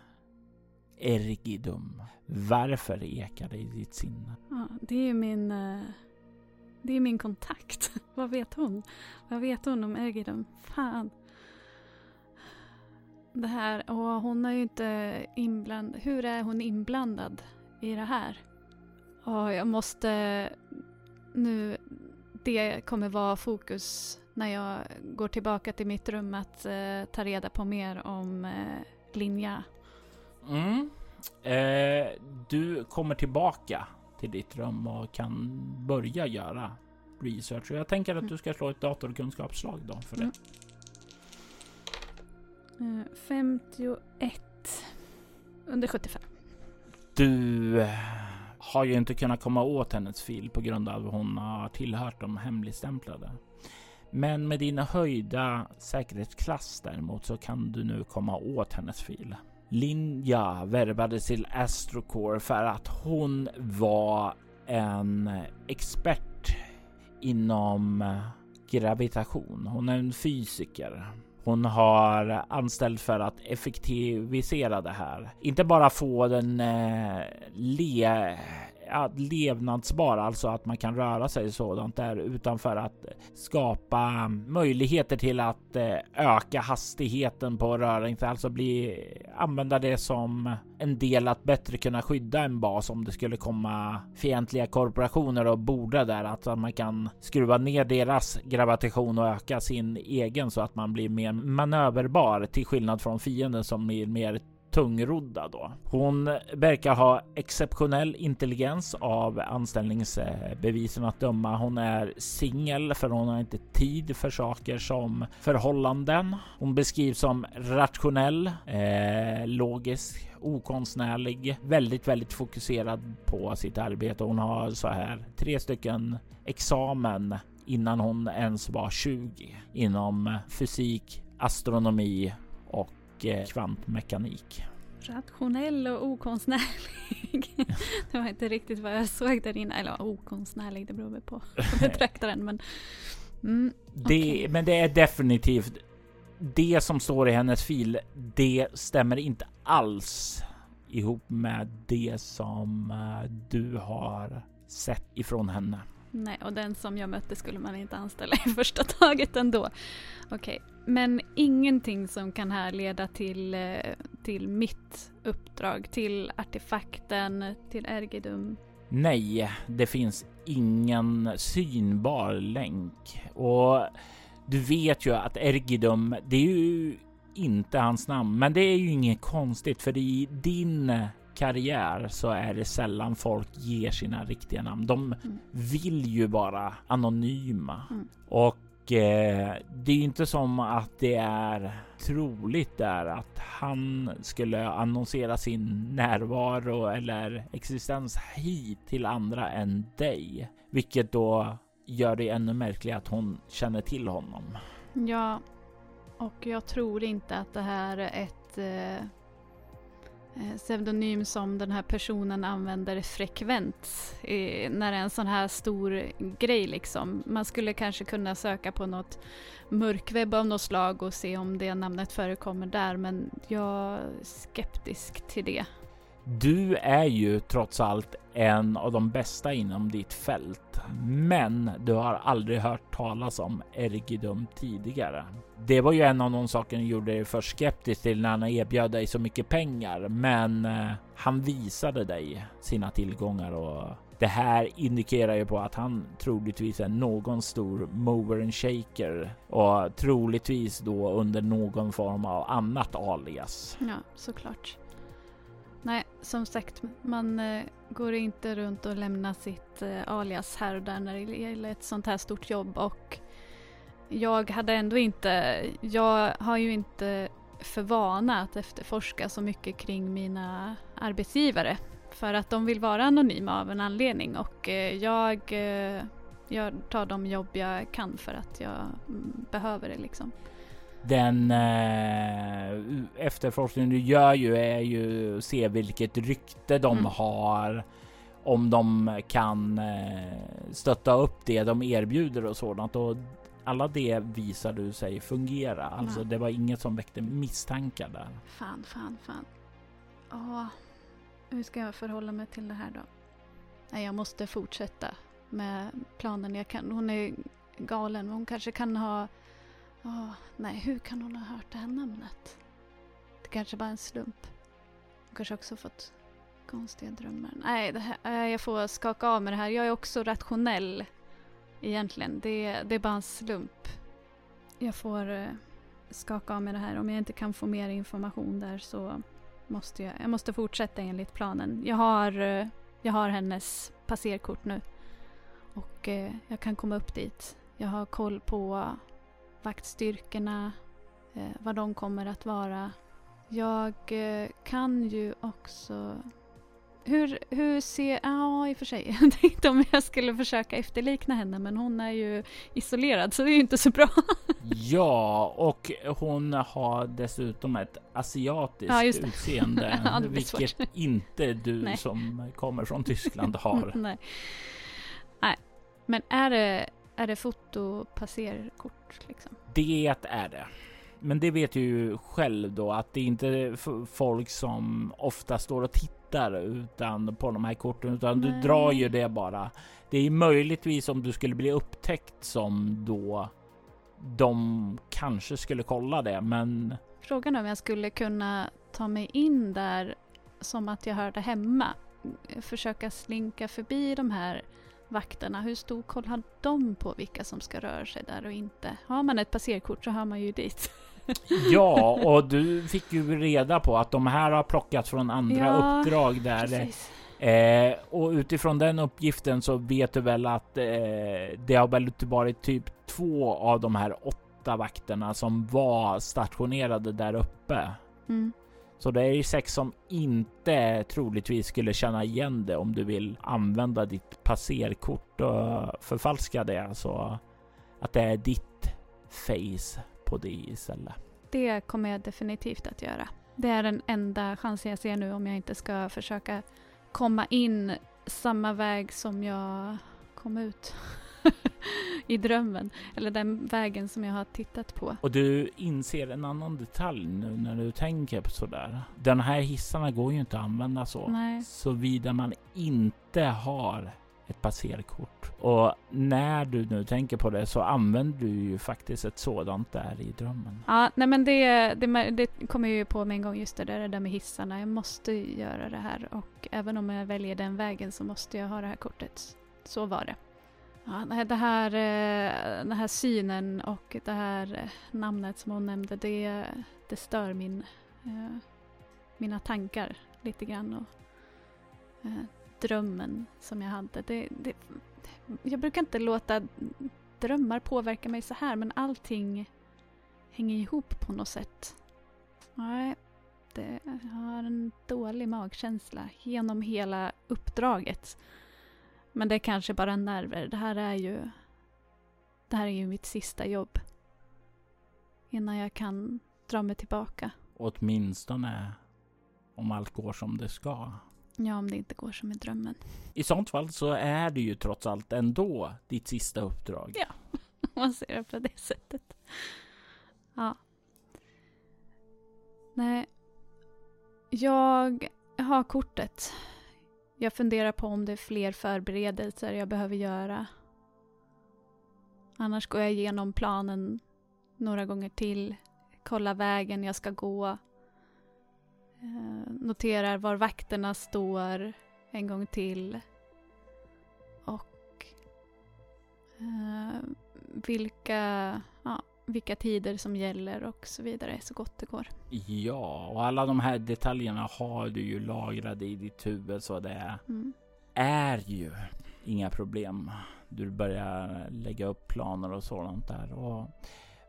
Ergidum. Varför ekar det i ditt sinne? Ja, det är min... Eh, det är min kontakt. Vad vet hon? Vad vet hon om Ergidum? Fan. Det här, och hon är ju inte inblandad. Hur är hon inblandad i det här? Och jag måste nu... Det kommer vara fokus när jag går tillbaka till mitt rum att eh, ta reda på mer om eh, Linja. Mm. Eh, du kommer tillbaka till ditt rum och kan börja göra research. Jag tänker att mm. du ska slå ett datorkunskapsslag då för det. Mm. 51 under 75. Du eh, har ju inte kunnat komma åt hennes fil på grund av att hon har tillhört de hemligstämplade. Men med dina höjda säkerhetsklass däremot så kan du nu komma åt hennes fil. Linja värvades till Astrocore för att hon var en expert inom gravitation. Hon är en fysiker. Hon har anställt för att effektivisera det här. Inte bara få den eh, le levnadsbar, alltså att man kan röra sig sådant där, utan för att skapa möjligheter till att eh, öka hastigheten på rörelse, alltså bli använda det som en del att bättre kunna skydda en bas om det skulle komma fientliga korporationer och borda där, att man kan skruva ner deras gravitation och öka sin egen så att man blir mer manöverbar till skillnad från fienden som blir mer tungrodda då. Hon verkar ha exceptionell intelligens av anställningsbevisen att döma. Hon är singel för hon har inte tid för saker som förhållanden. Hon beskrivs som rationell, eh, logisk, okonstnärlig, väldigt, väldigt fokuserad på sitt arbete. Hon har så här tre stycken examen innan hon ens var 20 inom fysik, astronomi och Eh, kvantmekanik. Rationell och okonstnärlig. det var inte riktigt vad jag såg där inne. Eller okonstnärlig, det beror väl på betraktaren. Men, mm, det, okay. men det är definitivt det som står i hennes fil. Det stämmer inte alls ihop med det som eh, du har sett ifrån henne. Nej, och den som jag mötte skulle man inte anställa i första taget ändå. Okej, okay. men ingenting som kan härleda till, eh, till mitt uppdrag, till artefakten, till Ergidum? Nej, det finns ingen synbar länk och du vet ju att Ergidum, det är ju inte hans namn, men det är ju inget konstigt för i din karriär så är det sällan folk ger sina riktiga namn. De mm. vill ju vara anonyma mm. och eh, det är inte som att det är troligt där att han skulle annonsera sin närvaro eller existens hit till andra än dig, vilket då gör det ännu märkligare att hon känner till honom. Ja, och jag tror inte att det här är ett eh Eh, pseudonym som den här personen använder frekvent när det är en sån här stor grej liksom. Man skulle kanske kunna söka på något mörkwebb av något slag och se om det namnet förekommer där men jag är skeptisk till det. Du är ju trots allt en av de bästa inom ditt fält, men du har aldrig hört talas om Ergidum tidigare. Det var ju en av de saker som gjorde dig för skeptisk till när han erbjöd dig så mycket pengar, men eh, han visade dig sina tillgångar och det här indikerar ju på att han troligtvis är någon stor mover and shaker och troligtvis då under någon form av annat alias. Ja, såklart. Nej, som sagt, man eh, går inte runt och lämnar sitt eh, alias här och där när det gäller ett sånt här stort jobb och jag hade ändå inte, jag har ju inte för vana att efterforska så mycket kring mina arbetsgivare för att de vill vara anonyma av en anledning och eh, jag, jag tar de jobb jag kan för att jag mm, behöver det liksom. Den eh, efterforskning du gör ju är ju se vilket rykte de mm. har. Om de kan eh, stötta upp det de erbjuder och sådant och alla det visar du sig fungera. Alltså det var inget som väckte misstankar där. Fan, fan, fan. Åh, hur ska jag förhålla mig till det här då? Nej, jag måste fortsätta med planen. Jag kan, hon är galen. Hon kanske kan ha... Oh, nej, hur kan hon ha hört det här namnet? Det kanske bara är en slump. Hon kanske också fått konstiga drömmar. Nej, det här, eh, jag får skaka av mig det här. Jag är också rationell egentligen. Det, det är bara en slump. Jag får eh, skaka av mig det här. Om jag inte kan få mer information där så måste jag, jag måste fortsätta enligt planen. Jag har, eh, jag har hennes passerkort nu. Och jag kan komma upp dit. Jag har koll på vaktstyrkorna, vad de kommer att vara. Jag kan ju också hur, hur ser... Ja, i och för sig. Jag tänkte om jag skulle försöka efterlikna henne, men hon är ju isolerad, så det är ju inte så bra. ja, och hon har dessutom ett asiatiskt ja, utseende, ja, vilket inte du Nej. som kommer från Tyskland har. Nej. Nej, men är det, är det fotopasserkort liksom? Det är det. Men det vet ju själv då att det inte är folk som ofta står och tittar tittar utan på de här korten, utan Nej. du drar ju det bara. Det är möjligtvis om du skulle bli upptäckt som då de kanske skulle kolla det, men Frågan är om jag skulle kunna ta mig in där som att jag hörde hemma. Försöka slinka förbi de här vakterna. Hur stor koll har de på vilka som ska röra sig där och inte? Har man ett passerkort så hör man ju dit. ja, och du fick ju reda på att de här har plockats från andra ja, uppdrag där. Eh, och utifrån den uppgiften så vet du väl att eh, det har väl varit typ två av de här åtta vakterna som var stationerade där uppe. Mm. Så det är ju sex som inte troligtvis skulle känna igen det om du vill använda ditt passerkort och förfalska det. Så att det är ditt face på det istället. Det kommer jag definitivt att göra. Det är den enda chansen jag ser nu om jag inte ska försöka komma in samma väg som jag kom ut i drömmen. Eller den vägen som jag har tittat på. Och du inser en annan detalj nu när du tänker på sådär. Den här hissarna går ju inte att använda så. Nej. Såvida man inte har ett passerkort. Och när du nu tänker på det så använder du ju faktiskt ett sådant där i drömmen. Ja, nej men det, det, det kommer ju på med en gång just det där, det där med hissarna. Jag måste göra det här och även om jag väljer den vägen så måste jag ha det här kortet. Så var det. Ja, det här, eh, den här synen och det här eh, namnet som hon nämnde, det, det stör min, eh, mina tankar lite grann. Och, drömmen som jag hade. Det, det, jag brukar inte låta drömmar påverka mig så här men allting hänger ihop på något sätt. Nej, det, jag har en dålig magkänsla genom hela uppdraget. Men det är kanske bara nerver. Det här är ju det här är ju mitt sista jobb. Innan jag kan dra mig tillbaka. Åtminstone om allt går som det ska. Ja, om det inte går som i drömmen. I sånt fall så är det ju trots allt ändå ditt sista uppdrag. Ja, man ser det på det sättet. Ja. Nej. Jag har kortet. Jag funderar på om det är fler förberedelser jag behöver göra. Annars går jag igenom planen några gånger till. Kollar vägen jag ska gå. Eh, noterar var vakterna står en gång till. Och eh, vilka, ja, vilka tider som gäller och så vidare så gott det går. Ja, och alla de här detaljerna har du ju lagrade i ditt huvud så det Mm. är ju inga problem. Du börjar lägga upp planer och sådant där. Och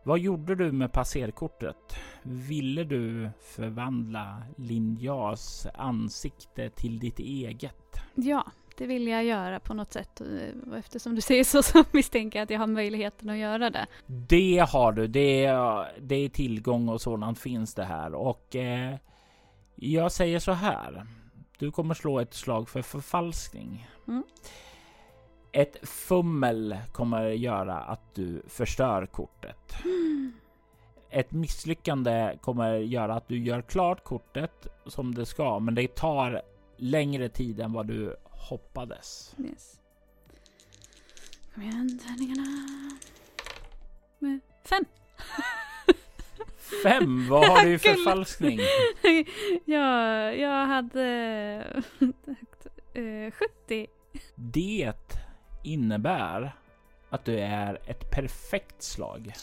vad gjorde du med passerkortet? Ville du förvandla Linjas ansikte till ditt eget? Ja, det vill jag göra på något sätt. Och eftersom du säger så så misstänker jag att jag har möjligheten att göra det. Det har du. Det är, det är tillgång och sådant finns det här. Och eh, jag säger så här. Du kommer slå ett slag för förfalskning. Mm. Ett fummel kommer göra att du förstör kortet. Ett misslyckande kommer göra att du gör klart kortet som det ska, men det tar längre tid än vad du hoppades. Yes. Kom igen, tärningarna. Eh, Fem! Fem, vad har du i förfalskning? ja, jag hade eh, 70. Det innebär att du är ett perfekt slag.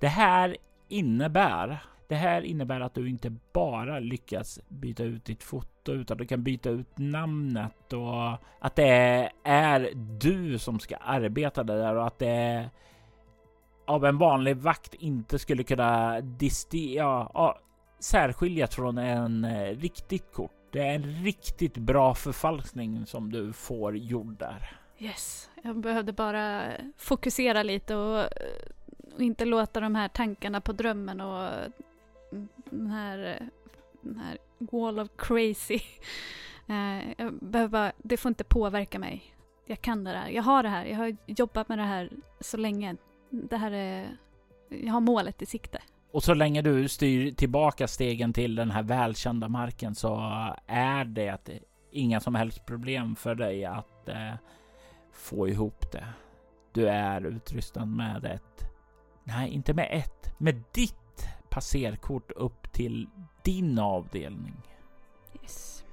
Det här innebär det här innebär att du inte bara lyckas byta ut ditt foto utan du kan byta ut namnet och att det är du som ska arbeta där och att det av en vanlig vakt inte skulle kunna disti ja, ja, särskiljas från en eh, riktigt kort. Det är en riktigt bra förfalskning som du får gjord där. Yes, jag behövde bara fokusera lite och, och inte låta de här tankarna på drömmen och den här, den här wall of crazy. Eh, jag behöver bara, det får inte påverka mig. Jag kan det här. Jag har det här. Jag har jobbat med det här så länge. Det här är... Jag har målet i sikte. Och så länge du styr tillbaka stegen till den här välkända marken så är det inga som helst problem för dig att eh, få ihop det. Du är utrustad med ett, nej inte med ett, med ditt passerkort upp till din avdelning. Yes.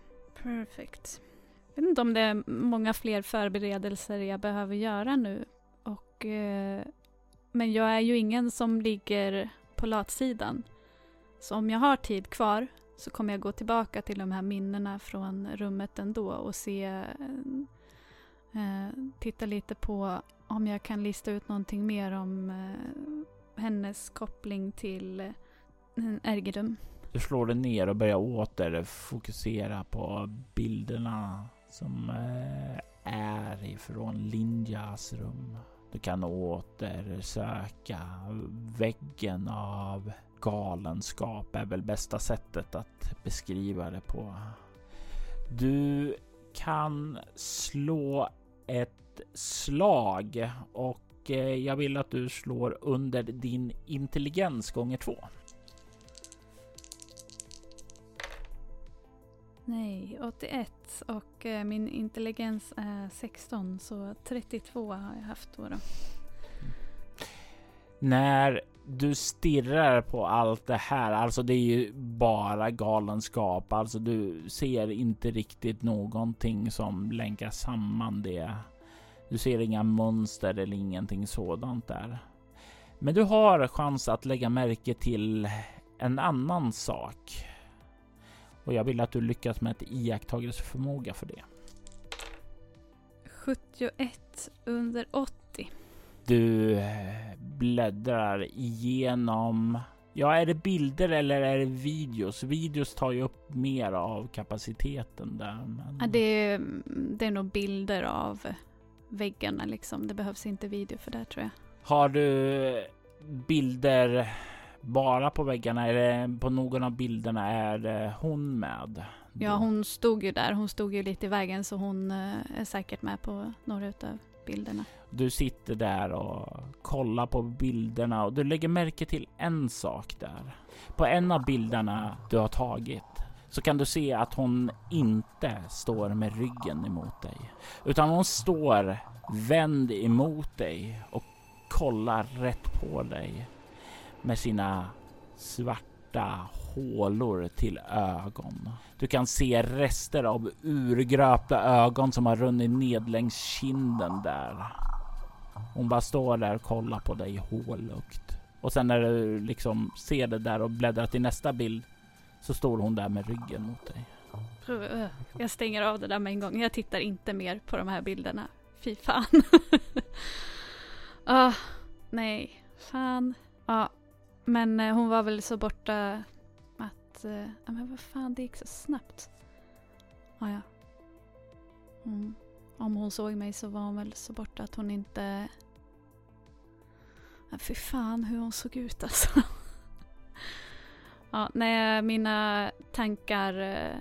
Perfect. Jag vet inte om det är många fler förberedelser jag behöver göra nu. Och, eh, men jag är ju ingen som ligger på latsidan. Så om jag har tid kvar så kommer jag gå tillbaka till de här minnena från rummet ändå och se eh, eh titta lite på om jag kan lista ut någonting mer om eh, hennes koppling till eh, Du slår dig ner och börjar åter fokusera på bilderna som eh, är ifrån Linjas rum. Du kan åter söka väggen av galenskap är väl bästa sättet att beskriva det på. Du kan slå ett slag och eh, jag vill att du slår under din intelligens gånger två. Nej, 81 och eh, min intelligens är 16 så 32 har jag haft då. då. När du stirrar på allt det här, alltså det är ju bara galenskap. Alltså du ser inte riktigt någonting som länkar samman det. Du ser inga mönster eller ingenting sådant där. Men du har chans att lägga märke till en annan sak. Och jag vill att du lyckas med ett iakttagelseförmåga för det. 71 under 80. Du eh, bläddrar igenom. Ja, är det bilder eller är det videos? Videos tar ju upp mer av kapaciteten där. Men... Ja, det, är, det är nog bilder av väggarna liksom. Det behövs inte video för det tror jag. Har du bilder bara på väggarna eller på någon av bilderna är hon med? Ja, hon stod ju där. Hon stod ju lite i vägen så hon eh, är säkert med på några utav bilderna. Du sitter där och kollar på bilderna och du lägger märke till en sak där. På en av bilderna du har tagit så kan du se att hon inte står med ryggen emot dig, utan hon står vänd emot dig och kollar rätt på dig med sina svarta hålor till ögon. Du kan se rester av urgröpta ögon som har runnit ned längs kinden där. Hon bara står där och kollar på dig hålögt. Och sen när du liksom ser det där och bläddrar till nästa bild så står hon där med ryggen mot dig. Jag stänger av det där med en gång. Jag tittar inte mer på de här bilderna. Fy fan. ah, nej, fan. Ja, men eh, hon var väl så borta att... Uh, men vad fan, det gick så snabbt. Ah, ja. Mm. Om hon såg mig så var hon väl så borta att hon inte... Men fy fan hur hon såg ut alltså. ja, när mina tankar eh,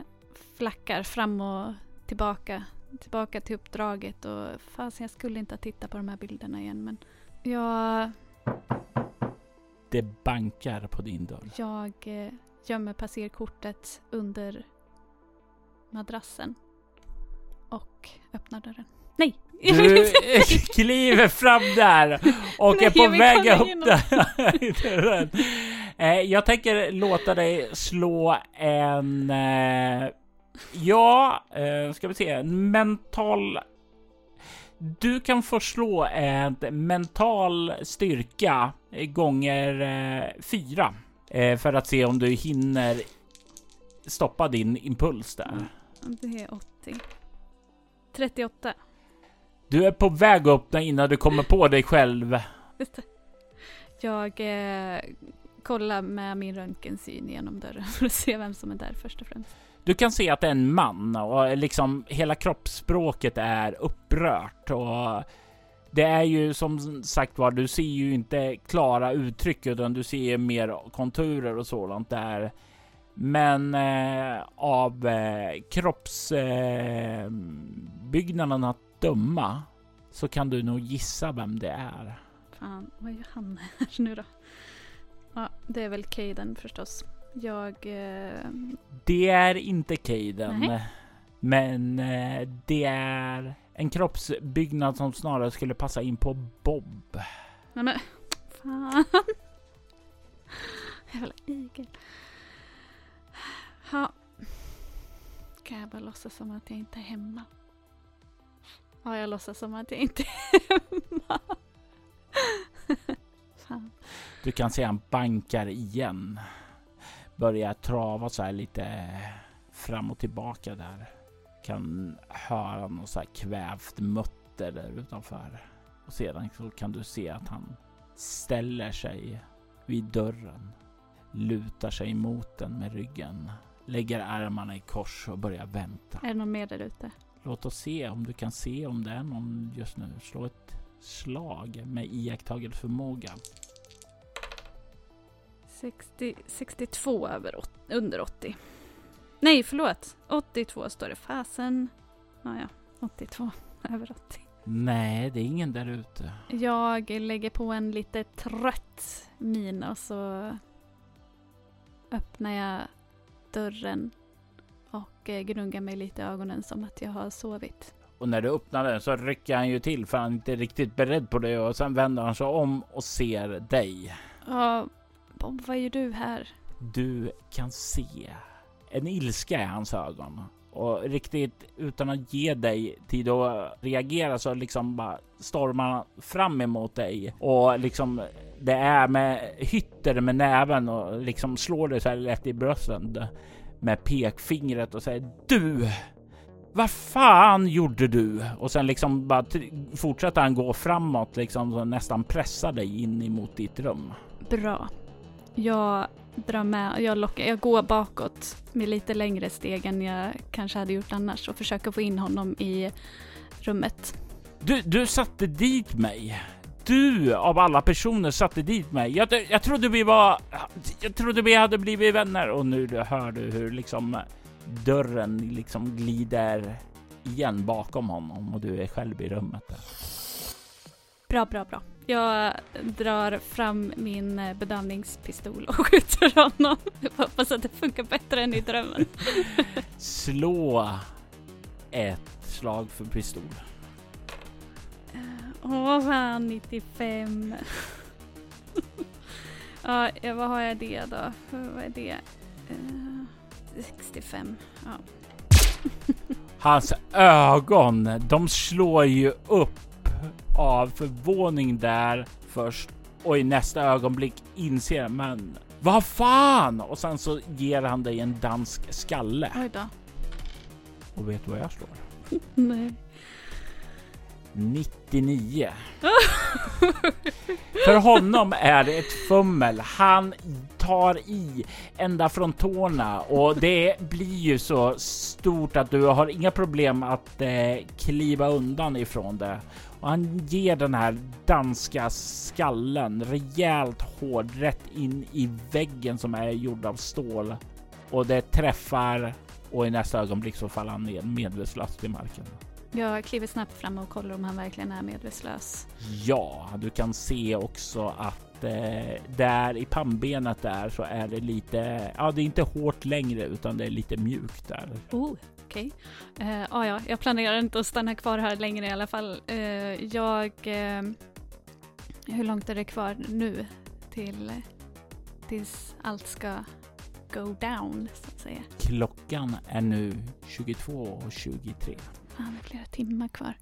flackar fram och tillbaka. Tillbaka till uppdraget och fasen jag skulle inte ha tittat på de här bilderna igen men jag... Det bankar på din dörr. Jag eh, gömmer passerkortet under madrassen och öppnar dörren. Nej! Du kliver fram där och Nej, är på väg upp där. Eh, jag tänker låta dig slå en... Eh, ja, ska vi se. En mental du kan få slå en mental styrka gånger eh, fyra eh, för att se om du hinner stoppa din impuls där. Det är 80. 38. Du är på väg upp innan du kommer på dig själv. Jag eh, kollar med min röntgensyn genom dörren för att se vem som är där först och främst. Du kan se att det är en man och liksom hela kroppsspråket är upprört och det är ju som sagt var, du ser ju inte klara uttryck utan du ser mer konturer och sådant där. Men eh, av eh, kroppsbyggnaden eh, att döma så kan du nog gissa vem det är. Fan, vad gör han här nu då? Ja, det är väl Caden förstås. Jag... Eh... Det är inte Caden. Men eh, det är en kroppsbyggnad som snarare skulle passa in på Bob. Nej men, fan. Jävla igel. Ja. Kan jag bara låtsas som att jag inte är hemma? Ja, jag låtsas som att jag inte är hemma. Fan. Du kan se han bankar igen börjar trava så här lite fram och tillbaka där. Kan höra något så här kvävt mutter där utanför. Och sedan så kan du se att han ställer sig vid dörren, lutar sig mot den med ryggen, lägger armarna i kors och börjar vänta. Är det någon mer där ute? Låt oss se om du kan se om det är någon just nu. Slå ett slag med iakttagelseförmåga. 60, 62 över, under 80. Nej, förlåt. 82 står det. Fasen. Ja, ja. 82 över 80. Nej, det är ingen där ute. Jag lägger på en lite trött min och så öppnar jag dörren och eh, gnuggar mig lite i ögonen som att jag har sovit. Och när du öppnar den så rycker han ju till för han är inte riktigt beredd på det och sen vänder han sig om och ser dig. Ja, Bob, vad gör du här? Du kan se en ilska i hans ögon och riktigt utan att ge dig tid att reagera så liksom bara stormar han fram emot dig och liksom det är med hytter med näven och liksom slår dig så här lätt i brösten med pekfingret och säger du vad fan gjorde du? Och sen liksom bara fortsätter han gå framåt liksom och nästan pressa dig in emot ditt rum. Bra. Jag drar med, jag, lockar, jag går bakåt med lite längre steg än jag kanske hade gjort annars och försöker få in honom i rummet. Du, du satte dit mig. Du av alla personer satte dit mig. Jag, jag trodde vi var... Jag trodde vi hade blivit vänner och nu hör du hur liksom dörren liksom glider igen bakom honom och du är själv i rummet. Där. Bra, bra, bra. Jag drar fram min eh, bedövningspistol och skjuter honom. Jag hoppas att det funkar bättre än i drömmen. Slå ett slag för pistol. Åh fan, 95. ja, vad har jag det då? Vad är det? Uh, 65. Ja. Hans ögon, de slår ju upp av förvåning där först och i nästa ögonblick inser men vad fan! Och sen så ger han dig en dansk skalle. Oj då. Och vet du vad jag slår? Nej. 99. För honom är det ett fummel. Han tar i ända från tårna och det blir ju så stort att du har inga problem att eh, kliva undan ifrån det. Och han ger den här danska skallen rejält hård rätt in i väggen som är gjord av stål och det träffar och i nästa ögonblick så faller han ner medvetslös till marken. Jag kliver snabbt fram och kollar om han verkligen är medvetslös. Ja, du kan se också att eh, där i pannbenet där så är det lite, ja det är inte hårt längre utan det är lite mjukt där. Oh, okej. Okay. Uh, ah, ja, jag planerar inte att stanna kvar här längre i alla fall. Uh, jag... Uh, hur långt är det kvar nu till tills allt ska go down så att säga? Klockan är nu 22.23. Han är flera timmar kvar.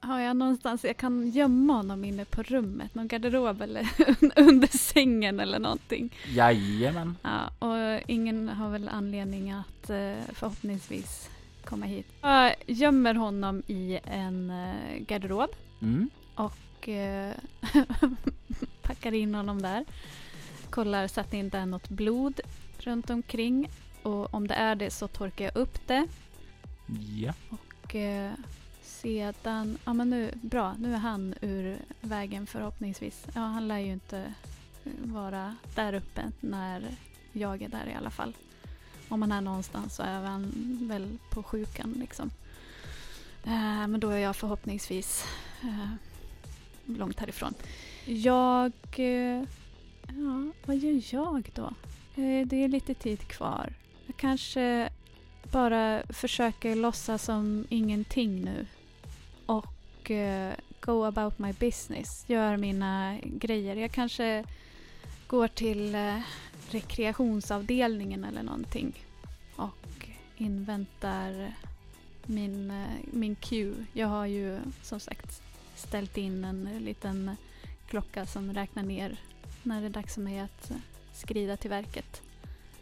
Har jag någonstans jag kan gömma honom inne på rummet? Någon garderob eller under sängen eller någonting? Jajamän. Ja, och ingen har väl anledning att eh, förhoppningsvis komma hit. Jag gömmer honom i en eh, garderob mm. och eh, packar in honom där. Kollar så att det inte är något blod runt omkring och om det är det så torkar jag upp det. Ja. Och eh, sedan, ja men nu, bra, nu är han ur vägen förhoppningsvis. Ja, han lär ju inte vara där uppe när jag är där i alla fall. Om man är någonstans så är man väl på sjukan liksom. Eh, men då är jag förhoppningsvis eh, långt härifrån. Jag... Eh, ja, vad gör jag då? Det är lite tid kvar. Jag kanske bara försöker låtsas som ingenting nu. Och go about my business. Gör mina grejer. Jag kanske går till rekreationsavdelningen eller någonting. Och inväntar min, eh, min cue. Jag har ju som sagt ställt in en liten klocka som räknar ner när det är dags för mig att eh, skrida till verket.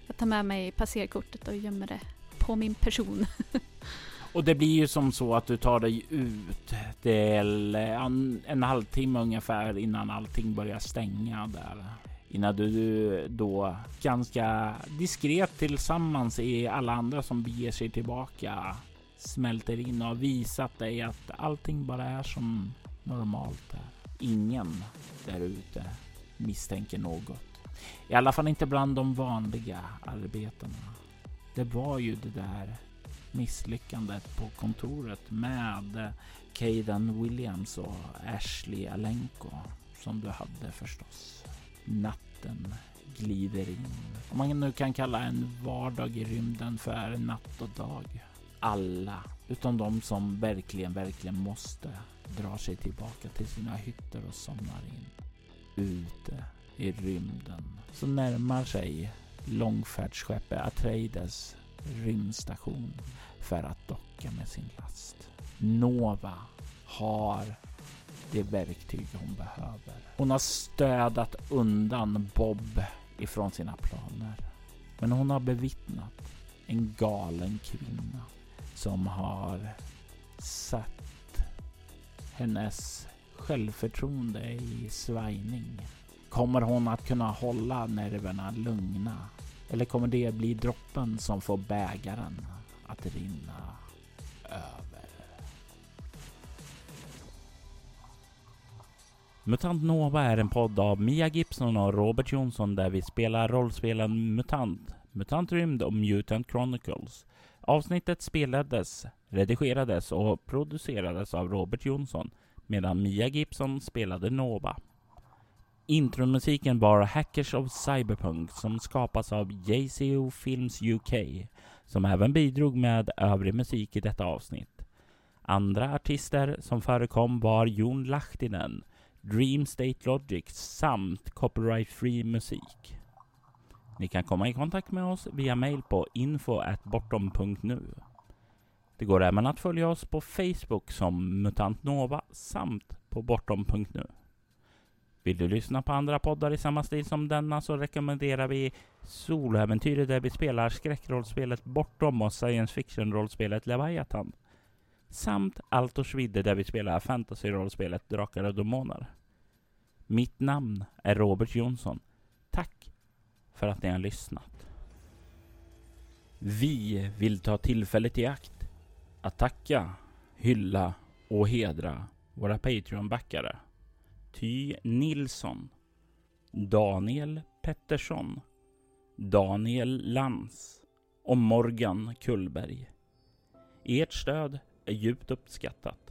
Jag tar med mig passerkortet och gömmer det på min person. Och det blir ju som så att du tar dig ut till en, en halvtimme ungefär innan allting börjar stänga där. Innan du eh, då ganska diskret tillsammans i alla andra som beger sig tillbaka smälter in och har visat dig att allting bara är som normalt. Är. Ingen där ute misstänker något. I alla fall inte bland de vanliga arbetarna. Det var ju det där misslyckandet på kontoret med Caden Williams och Ashley Alenko som du hade förstås. Natten glider in. Om man nu kan kalla en vardag i rymden för natt och dag. Alla utom de som verkligen, verkligen måste dra sig tillbaka till sina hytter och somnar in. Ute i rymden så närmar sig långfärdsskeppet Atreides rymdstation för att docka med sin last. Nova har det verktyg hon behöver. Hon har stödat undan Bob ifrån sina planer. Men hon har bevittnat en galen kvinna som har satt hennes självförtroende i svajning. Kommer hon att kunna hålla nerverna lugna? Eller kommer det bli droppen som får bägaren att rinna över? Mutant Nova är en podd av Mia Gibson och Robert Jonsson där vi spelar rollspelen MUTANT, MUTANT Rymd och Mutant Chronicles. Avsnittet spelades, redigerades och producerades av Robert Jonsson medan Mia Gibson spelade Nova. Intromusiken var Hackers of Cyberpunk som skapas av JCO Films UK som även bidrog med övrig musik i detta avsnitt. Andra artister som förekom var Jon Lahtinen, Dream State Logic samt Copyright Free musik. Ni kan komma i kontakt med oss via mail på info.bortom.nu. Det går även att följa oss på Facebook som Mutant Nova samt på bortom.nu. Vill du lyssna på andra poddar i samma stil som denna så rekommenderar vi Soloäventyret där vi spelar skräckrollspelet Bortom och science fiction-rollspelet Leviathan. Samt Altors vidde där vi spelar fantasy-rollspelet Drakar och Demoner. Mitt namn är Robert Jonsson. Tack för att ni har lyssnat. Vi vill ta tillfället i akt att tacka, hylla och hedra våra Patreon-backare. Ty Nilsson, Daniel Pettersson, Daniel Lans och Morgan Kullberg. Ert stöd är djupt uppskattat.